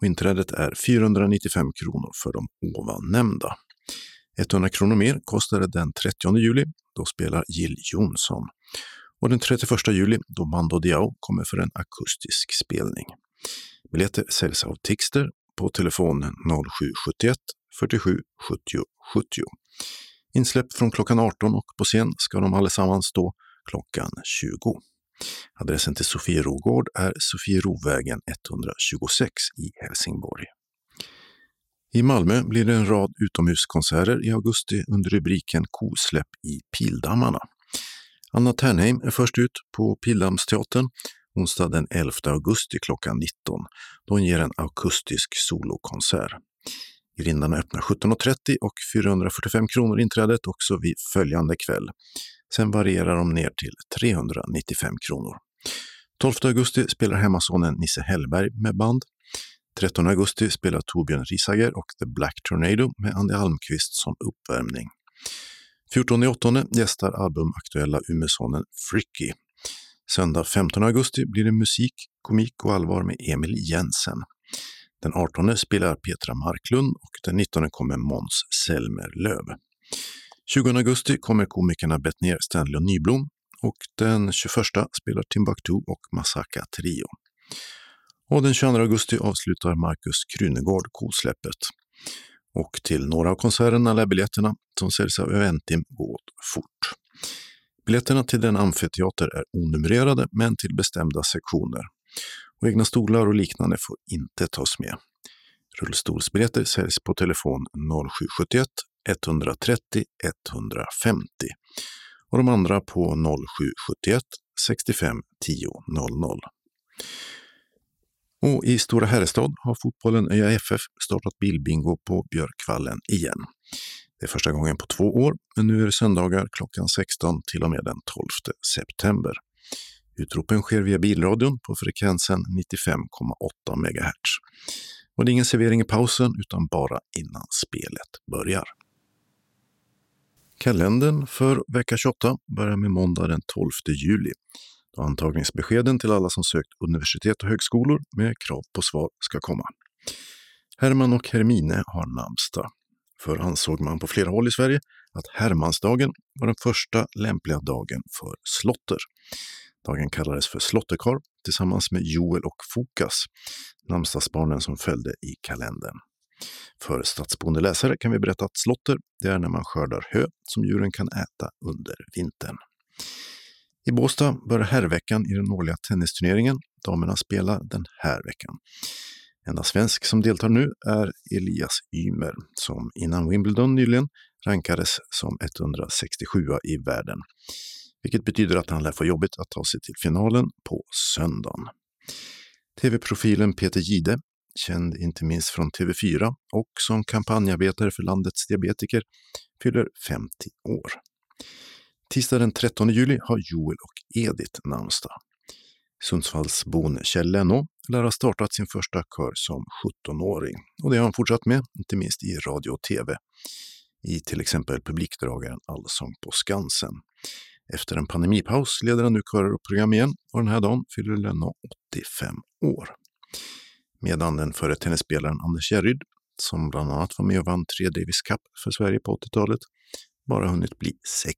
[SPEAKER 2] och inträdet är 495 kronor för de ovan nämnda. 100 kronor mer kostar det den 30 juli, då spelar Jill Johnson. Och den 31 juli, då Mando Diao kommer för en akustisk spelning. Biljetter säljs av Tixter på telefon 0771 47 70 70. Insläpp från klockan 18 och på scen ska de allesammans stå klockan 20. Adressen till Sofierogård är Sofierovägen 126 i Helsingborg. I Malmö blir det en rad utomhuskonserter i augusti under rubriken Kosläpp i Pildammarna. Anna Ternheim är först ut på Pildammsteatern onsdag den 11 augusti klockan 19 då hon ger en akustisk solokonsert. Grindarna öppnar 17.30 och 445 kronor inträdet också vid följande kväll. Sen varierar de ner till 395 kronor. 12 augusti spelar hemmasonen Nisse Hellberg med band. 13 augusti spelar Torbjörn Risager och The Black Tornado med Andy Almqvist som uppvärmning. 14 augusti gästar albumaktuella Umesonen Fricky. Söndag 15 augusti blir det musik, komik och allvar med Emil Jensen. Den 18 spelar Petra Marklund och den 19 kommer Måns Selmerlöv. 20 augusti kommer komikerna Bettner, Stanley och Nyblom och den 21 spelar Timbuktu och Masaka Trio. Och den 22 augusti avslutar Marcus Krunegård kosläppet. Och till några av konserterna lär biljetterna som säljs av Eventim gå fort. Biljetterna till den amfiteater är onumrerade men till bestämda sektioner. Och egna stolar och liknande får inte tas med. Rullstolsbiljetter säljs på telefon 0771 130 150 och de andra på 0771 65 10 00. Och i Stora Herrestad har fotbollen Öja FF startat bilbingo på Björkvallen igen. Det är första gången på två år, men nu är det söndagar klockan 16 till och med den 12 september. Utropen sker via bilradion på frekvensen 95,8 MHz. Och det är ingen servering i pausen utan bara innan spelet börjar. Kalendern för vecka 28 börjar med måndag den 12 juli då antagningsbeskeden till alla som sökt universitet och högskolor med krav på svar ska komma. Herman och Hermine har namnsdag. Förr ansåg man på flera håll i Sverige att Hermansdagen var den första lämpliga dagen för slotter. Dagen kallades för Slotterkarl tillsammans med Joel och Fokas, namnsdagsbarnen som följde i kalendern. För stadsboende läsare kan vi berätta att slotter det är när man skördar hö som djuren kan äta under vintern. I Båstad börjar herrveckan i den årliga tennisturneringen. Damerna spelar den här veckan. Enda svensk som deltar nu är Elias Ymer som innan Wimbledon nyligen rankades som 167 i världen. Vilket betyder att han lär få jobbigt att ta sig till finalen på söndagen. TV-profilen Peter Gide känd inte minst från TV4 och som kampanjarbetare för landets diabetiker, fyller 50 år. Tisdag den 13 juli har Joel och Edith namnsdag. Sundsvallsbon Kjell Leno lär ha startat sin första kör som 17-åring och det har han fortsatt med, inte minst i radio och tv. I till exempel publikdragaren Allsång på Skansen. Efter en pandemipaus leder han nu körer och program igen och den här dagen fyller Leno 85 år. Medan den före tennisspelaren Anders Järryd, som bland annat var med och vann tre Davis Cup för Sverige på 80-talet, bara hunnit bli 60.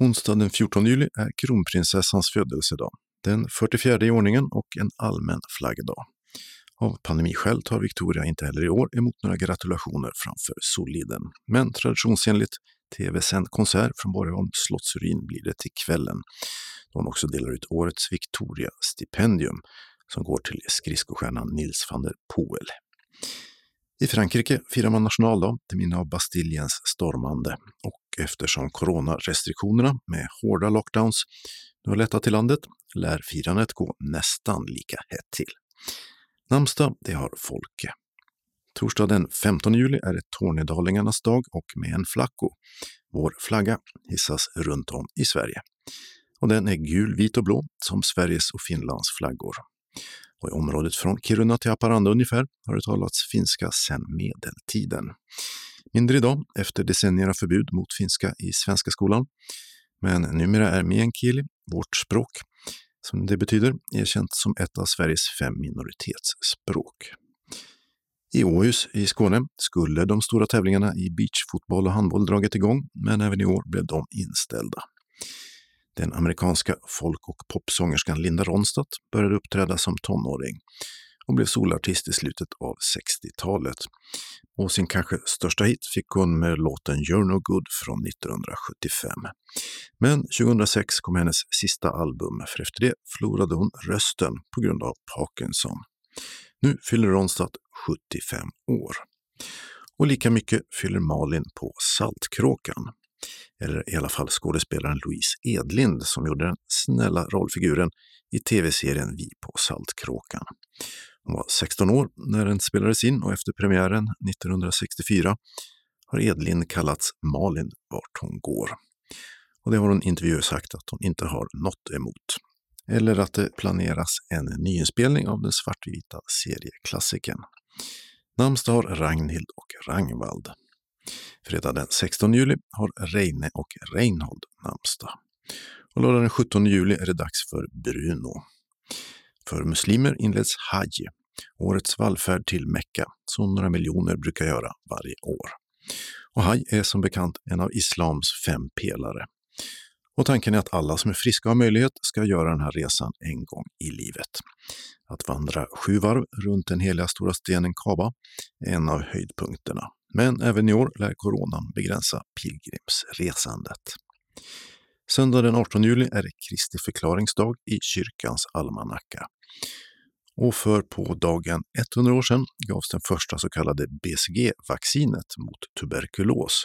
[SPEAKER 2] Onsdag den 14 juli är kronprinsessans födelsedag, den 44 i ordningen och en allmän flaggdag. Av pandemiskäl tar Victoria inte heller i år emot några gratulationer framför Soliden. Men traditionsenligt tv-sänd konsert från Borgholms slottsruin blir det till kvällen. Då hon också delar ut årets Victoria-stipendium som går till skridskostjärnan Nils van der Poel. I Frankrike firar man nationaldag till minne av Bastiljens stormande och eftersom coronarestriktionerna med hårda lockdowns nu har lättat till landet lär firandet gå nästan lika hett till. Namnsdag, det har Folke. Torsdag den 15 juli är det Tornedalingarnas dag och med en flacko. vår flagga, hissas runt om i Sverige. Och den är gul, vit och blå som Sveriges och Finlands flaggor. Och I området från Kiruna till Haparanda ungefär har det talats finska sedan medeltiden. Mindre idag, efter decennier av förbud mot finska i svenska skolan. Men numera är meänkieli, vårt språk, som det betyder, erkänt som ett av Sveriges fem minoritetsspråk. I Åhus i Skåne skulle de stora tävlingarna i beachfotboll och handboll dragit igång, men även i år blev de inställda. Den amerikanska folk och popsångerskan Linda Ronstadt började uppträda som tonåring och blev solartist i slutet av 60-talet. Och sin kanske största hit fick hon med låten You're No Good från 1975. Men 2006 kom hennes sista album, för efter det förlorade hon rösten på grund av Parkinson. Nu fyller Ronstadt 75 år. Och lika mycket fyller Malin på Saltkråkan. Eller i alla fall skådespelaren Louise Edlind som gjorde den snälla rollfiguren i tv-serien Vi på Saltkråkan. Hon var 16 år när den spelades in och efter premiären 1964 har Edlind kallats Malin vart hon går. Och det har hon i intervjuer sagt att hon inte har något emot. Eller att det planeras en nyinspelning av den svartvita serieklassikern. Namnsdag har Ragnhild och Rangvald. Fredag den 16 juli har Reine och Reinhold namnsdag. Och lördag den 17 juli är det dags för Bruno. För muslimer inleds Hajj, årets vallfärd till Mekka, som några miljoner brukar göra varje år. Och Hajj är som bekant en av islams fem pelare. Och tanken är att alla som är friska och har möjlighet ska göra den här resan en gång i livet. Att vandra sju varv runt den heliga stora stenen Kaba är en av höjdpunkterna. Men även i år lär coronan begränsa pilgrimsresandet. Söndag den 18 juli är det Kristi förklaringsdag i kyrkans almanacka. Och för på dagen 100 år sedan gavs den första så kallade BCG-vaccinet mot tuberkulos,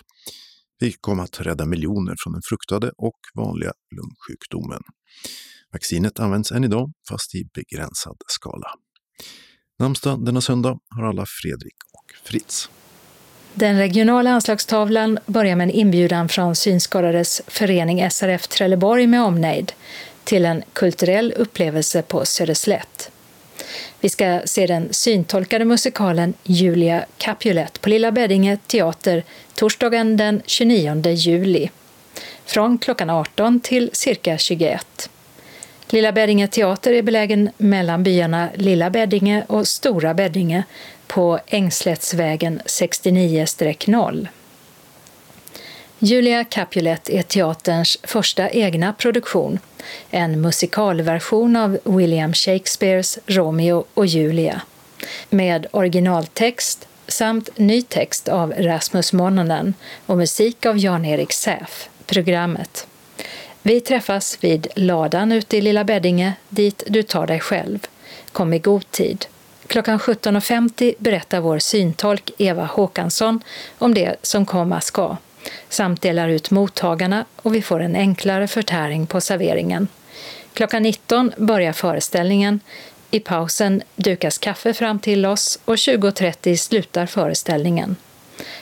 [SPEAKER 2] vilket kom att rädda miljoner från den fruktade och vanliga lungsjukdomen. Vaccinet används än idag, fast i begränsad skala. Namnsdag denna söndag har alla Fredrik och Fritz.
[SPEAKER 1] Den regionala anslagstavlan börjar med en inbjudan från Synskadades förening SRF Trelleborg med omnejd till en kulturell upplevelse på Söderslätt. Vi ska se den syntolkade musikalen Julia Capulet på Lilla Beddinge teater torsdagen den 29 juli från klockan 18 till cirka 21. Lilla Beddinge teater är belägen mellan byarna Lilla Beddinge och Stora Beddinge på Ängslättsvägen 69-0. Julia Capulet är teaterns första egna produktion, en musikalversion av William Shakespeares Romeo och Julia, med originaltext samt ny text av Rasmus Mononen och musik av Jan-Erik Säf, programmet. Vi träffas vid ladan ute i Lilla Beddinge, dit du tar dig själv. Kom i god tid. Klockan 17.50 berättar vår syntolk Eva Håkansson om det som komma ska, samt delar ut mottagarna och vi får en enklare förtäring på serveringen. Klockan 19 börjar föreställningen. I pausen dukas kaffe fram till oss och 20.30 slutar föreställningen.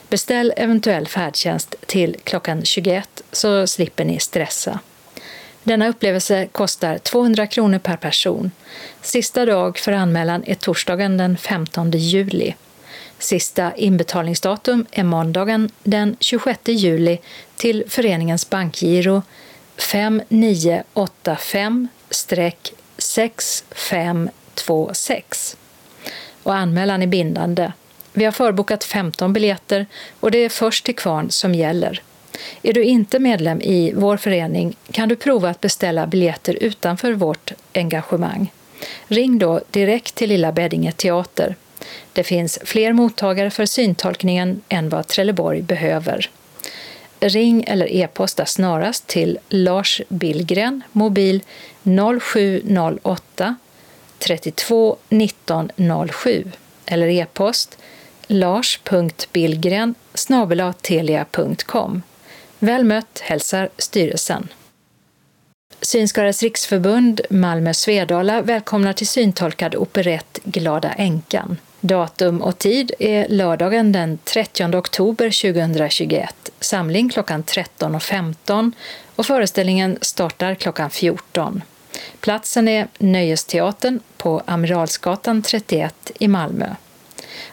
[SPEAKER 1] Beställ eventuell färdtjänst till klockan 21 så slipper ni stressa. Denna upplevelse kostar 200 kronor per person. Sista dag för anmälan är torsdagen den 15 juli. Sista inbetalningsdatum är måndagen den 26 juli till föreningens bankgiro 5985-6526 och anmälan är bindande. Vi har förbokat 15 biljetter och det är först till kvarn som gäller. Är du inte medlem i vår förening kan du prova att beställa biljetter utanför vårt engagemang. Ring då direkt till Lilla Beddinge teater. Det finns fler mottagare för syntolkningen än vad Trelleborg behöver. Ring eller e-posta snarast till Lars Billgren, mobil 0708 32 19 07 eller e-post lars.billgren telia.com. Väl mött hälsar styrelsen. Synskadades riksförbund Malmö Svedala välkomnar till syntolkad operett Glada änkan. Datum och tid är lördagen den 30 oktober 2021. Samling klockan 13.15 och föreställningen startar klockan 14. Platsen är Nöjesteatern på Amiralsgatan 31 i Malmö.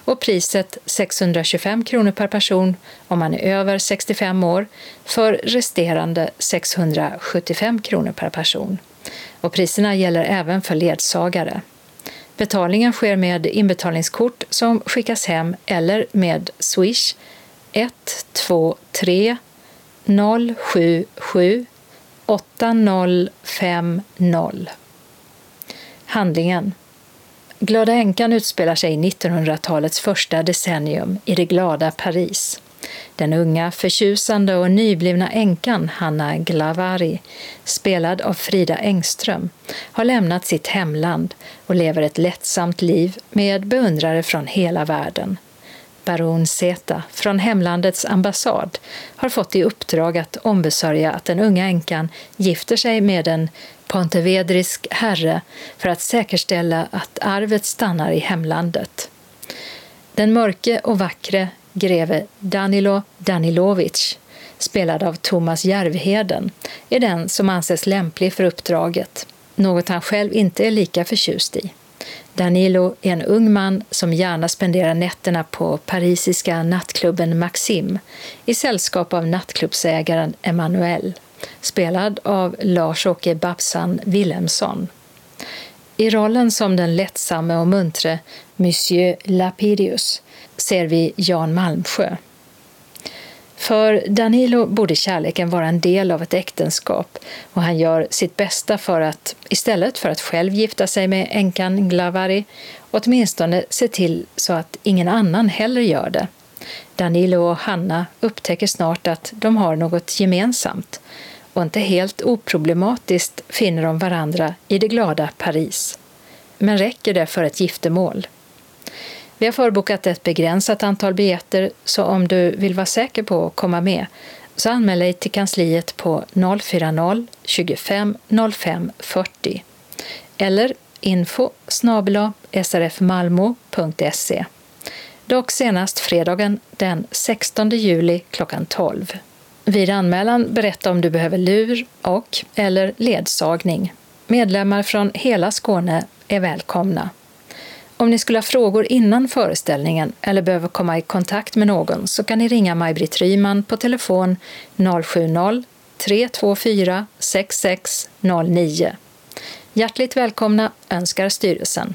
[SPEAKER 1] Och priset 625 kronor per person om man är över 65 år, för resterande 675 kronor per person. Och priserna gäller även för ledsagare. Betalningen sker med inbetalningskort som skickas hem eller med Swish 123 077 8050. Handlingen Glada änkan utspelar sig i 1900-talets första decennium i det glada Paris. Den unga, förtjusande och nyblivna änkan Hanna Glavari, spelad av Frida Engström, har lämnat sitt hemland och lever ett lättsamt liv med beundrare från hela världen. Baron Zeta från hemlandets ambassad har fått i uppdrag att ombesörja att den unga änkan gifter sig med en pontevedrisk herre för att säkerställa att arvet stannar i hemlandet. Den mörke och vackre greve Danilo Danilovic, spelad av Thomas Järvheden, är den som anses lämplig för uppdraget, något han själv inte är lika förtjust i. Danilo är en ung man som gärna spenderar nätterna på parisiska nattklubben Maxim i sällskap av nattklubbsägaren Emmanuel, spelad av Lars-Åke Babsan Wilhelmsson. I rollen som den lättsamme och muntre Monsieur Lapidius ser vi Jan Malmsjö. För Danilo borde kärleken vara en del av ett äktenskap och han gör sitt bästa för att, istället för att själv gifta sig med änkan Glavari, åtminstone se till så att ingen annan heller gör det. Danilo och Hanna upptäcker snart att de har något gemensamt och inte helt oproblematiskt finner de varandra i det glada Paris. Men räcker det för ett giftermål? Vi har förbokat ett begränsat antal biljetter, så om du vill vara säker på att komma med, så anmäl dig till kansliet på 040 25 05 40 eller info srfmalmo.se. Dock senast fredagen den 16 juli klockan 12. Vid anmälan berätta om du behöver lur och eller ledsagning. Medlemmar från hela Skåne är välkomna. Om ni skulle ha frågor innan föreställningen eller behöver komma i kontakt med någon så kan ni ringa Maj-Britt Ryman på telefon 070-324 6609. Hjärtligt välkomna önskar styrelsen.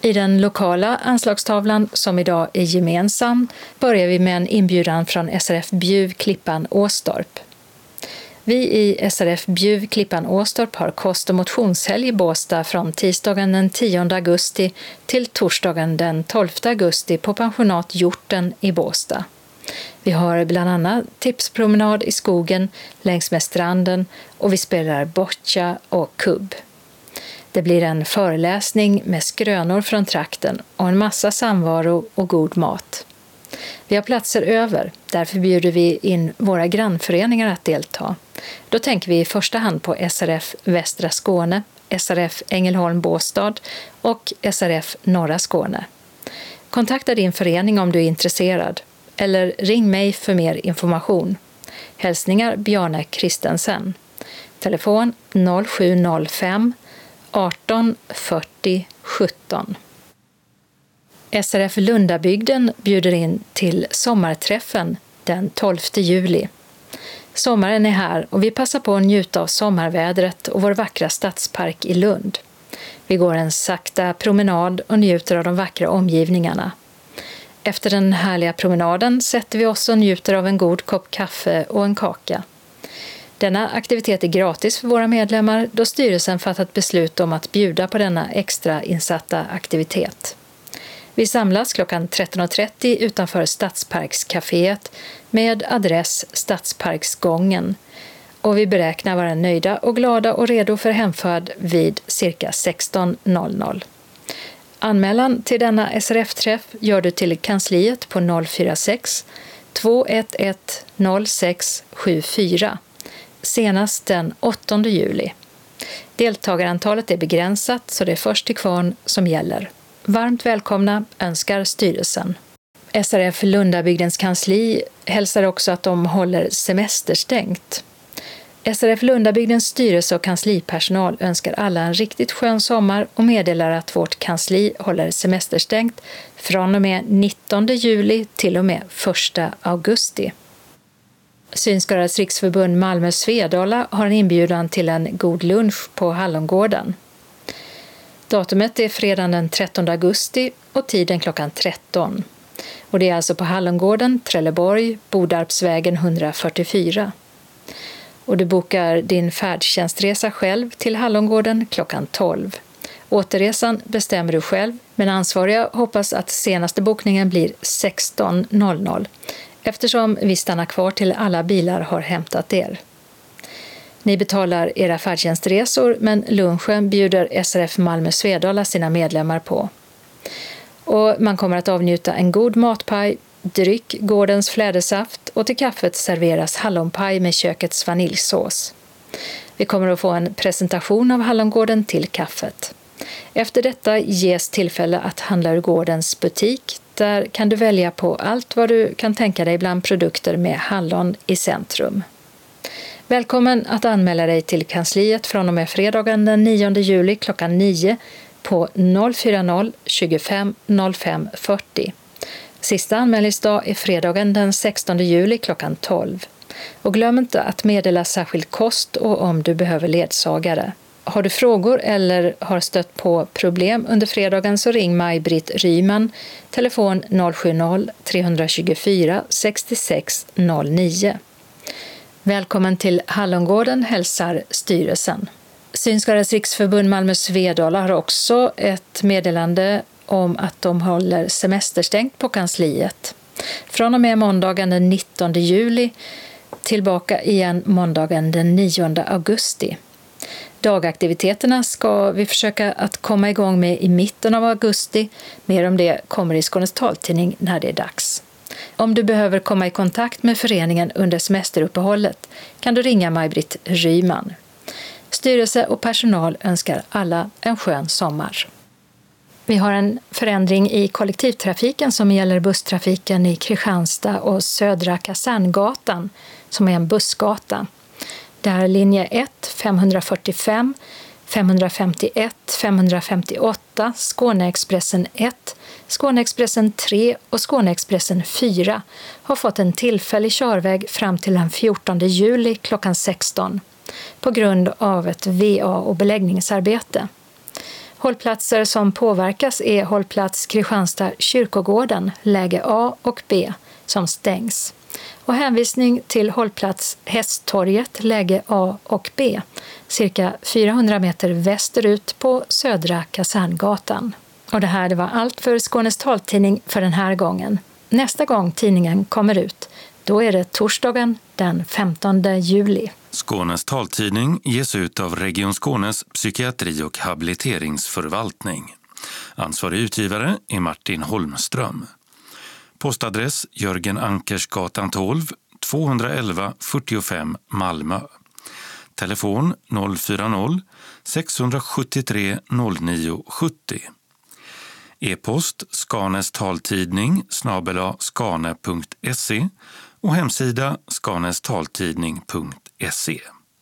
[SPEAKER 1] I den lokala anslagstavlan, som idag är gemensam, börjar vi med en inbjudan från SRF Bjuv Klippan Åstorp. Vi i SRF Bjuv Klippan Åstorp har kost och motionshelg i Båstad från tisdagen den 10 augusti till torsdagen den 12 augusti på pensionat Hjorten i Båstad. Vi har bland annat tipspromenad i skogen längs med stranden och vi spelar boccia och kubb. Det blir en föreläsning med skrönor från trakten och en massa samvaro och god mat. Vi har platser över, därför bjuder vi in våra grannföreningar att delta. Då tänker vi i första hand på SRF Västra Skåne, SRF Ängelholm Båstad och SRF Norra Skåne. Kontakta din förening om du är intresserad eller ring mig för mer information. Hälsningar Bjarne Kristensen. Telefon 0705 18 40 17. SRF Lundabygden bjuder in till sommarträffen den 12 juli. Sommaren är här och vi passar på att njuta av sommarvädret och vår vackra stadspark i Lund. Vi går en sakta promenad och njuter av de vackra omgivningarna. Efter den härliga promenaden sätter vi oss och njuter av en god kopp kaffe och en kaka. Denna aktivitet är gratis för våra medlemmar då styrelsen fattat beslut om att bjuda på denna extra insatta aktivitet. Vi samlas klockan 13.30 utanför Stadsparkscaféet med adress Stadsparksgången och vi beräknar vara nöjda och glada och redo för hemfärd vid cirka 16.00. Anmälan till denna SRF-träff gör du till kansliet på 046 211 0674 senast den 8 juli. Deltagarantalet är begränsat så det är först till kvarn som gäller. Varmt välkomna önskar styrelsen. SRF Lundabygdens kansli hälsar också att de håller semesterstängt. SRF Lundabygdens styrelse och kanslipersonal önskar alla en riktigt skön sommar och meddelar att vårt kansli håller semesterstängt från och med 19 juli till och med 1 augusti. Synskadades riksförbund Malmö Svedala har en inbjudan till en god lunch på Hallongården. Datumet är fredagen den 13 augusti och tiden klockan 13. Och det är alltså på Hallongården, Trelleborg, Bodarpsvägen 144. Och du bokar din färdtjänstresa själv till Hallongården klockan 12. Återresan bestämmer du själv, men ansvariga hoppas att senaste bokningen blir 16.00 eftersom vi stannar kvar till alla bilar har hämtat er. Ni betalar era färdtjänstresor, men lunchen bjuder SRF Malmö Svedala sina medlemmar på. Och man kommer att avnjuta en god matpaj, dryck gårdens flädersaft och till kaffet serveras hallonpaj med kökets vaniljsås. Vi kommer att få en presentation av hallongården till kaffet. Efter detta ges tillfälle att handla ur gårdens butik. Där kan du välja på allt vad du kan tänka dig bland produkter med hallon i centrum. Välkommen att anmäla dig till kansliet från och med fredagen den 9 juli klockan 9 på 040 25 05 40. Sista anmälningsdag är fredagen den 16 juli klockan 12. Och glöm inte att meddela särskild kost och om du behöver ledsagare. Har du frågor eller har stött på problem under fredagen så ring Maj-Britt Ryman, telefon 070-324 66 09. Välkommen till Hallongården hälsar styrelsen. Synskadades riksförbund Malmö Svedala har också ett meddelande om att de håller semesterstängt på kansliet. Från och med måndagen den 19 juli tillbaka igen måndagen den 9 augusti. Dagaktiviteterna ska vi försöka att komma igång med i mitten av augusti. Mer om det kommer i Skånes taltidning när det är dags. Om du behöver komma i kontakt med föreningen under semesteruppehållet kan du ringa Maj-Britt Ryman. Styrelse och personal önskar alla en skön sommar. Vi har en förändring i kollektivtrafiken som gäller busstrafiken i Kristianstad och Södra Kaserngatan, som är en bussgata. Där linje 1, 545, 551, 558, Skåneexpressen 1, Skåneexpressen 3 och Skåneexpressen 4 har fått en tillfällig körväg fram till den 14 juli klockan 16 på grund av ett VA och beläggningsarbete. Hållplatser som påverkas är hållplats Kristianstad kyrkogården, läge A och B, som stängs och hänvisning till hållplats Hästtorget, läge A och B, cirka 400 meter västerut på Södra Kaserngatan. Och det här det var allt för Skånes taltidning för den här gången. Nästa gång tidningen kommer ut, då är det torsdagen den 15 juli.
[SPEAKER 9] Skånes taltidning ges ut av Region Skånes psykiatri och habiliteringsförvaltning. Ansvarig utgivare är Martin Holmström. Postadress Jörgen Ankersgatan 12, 211 45 Malmö. Telefon 040-673 0970. E-post Skanes taltidning snabela skane.se och hemsida skanestaltidning.se.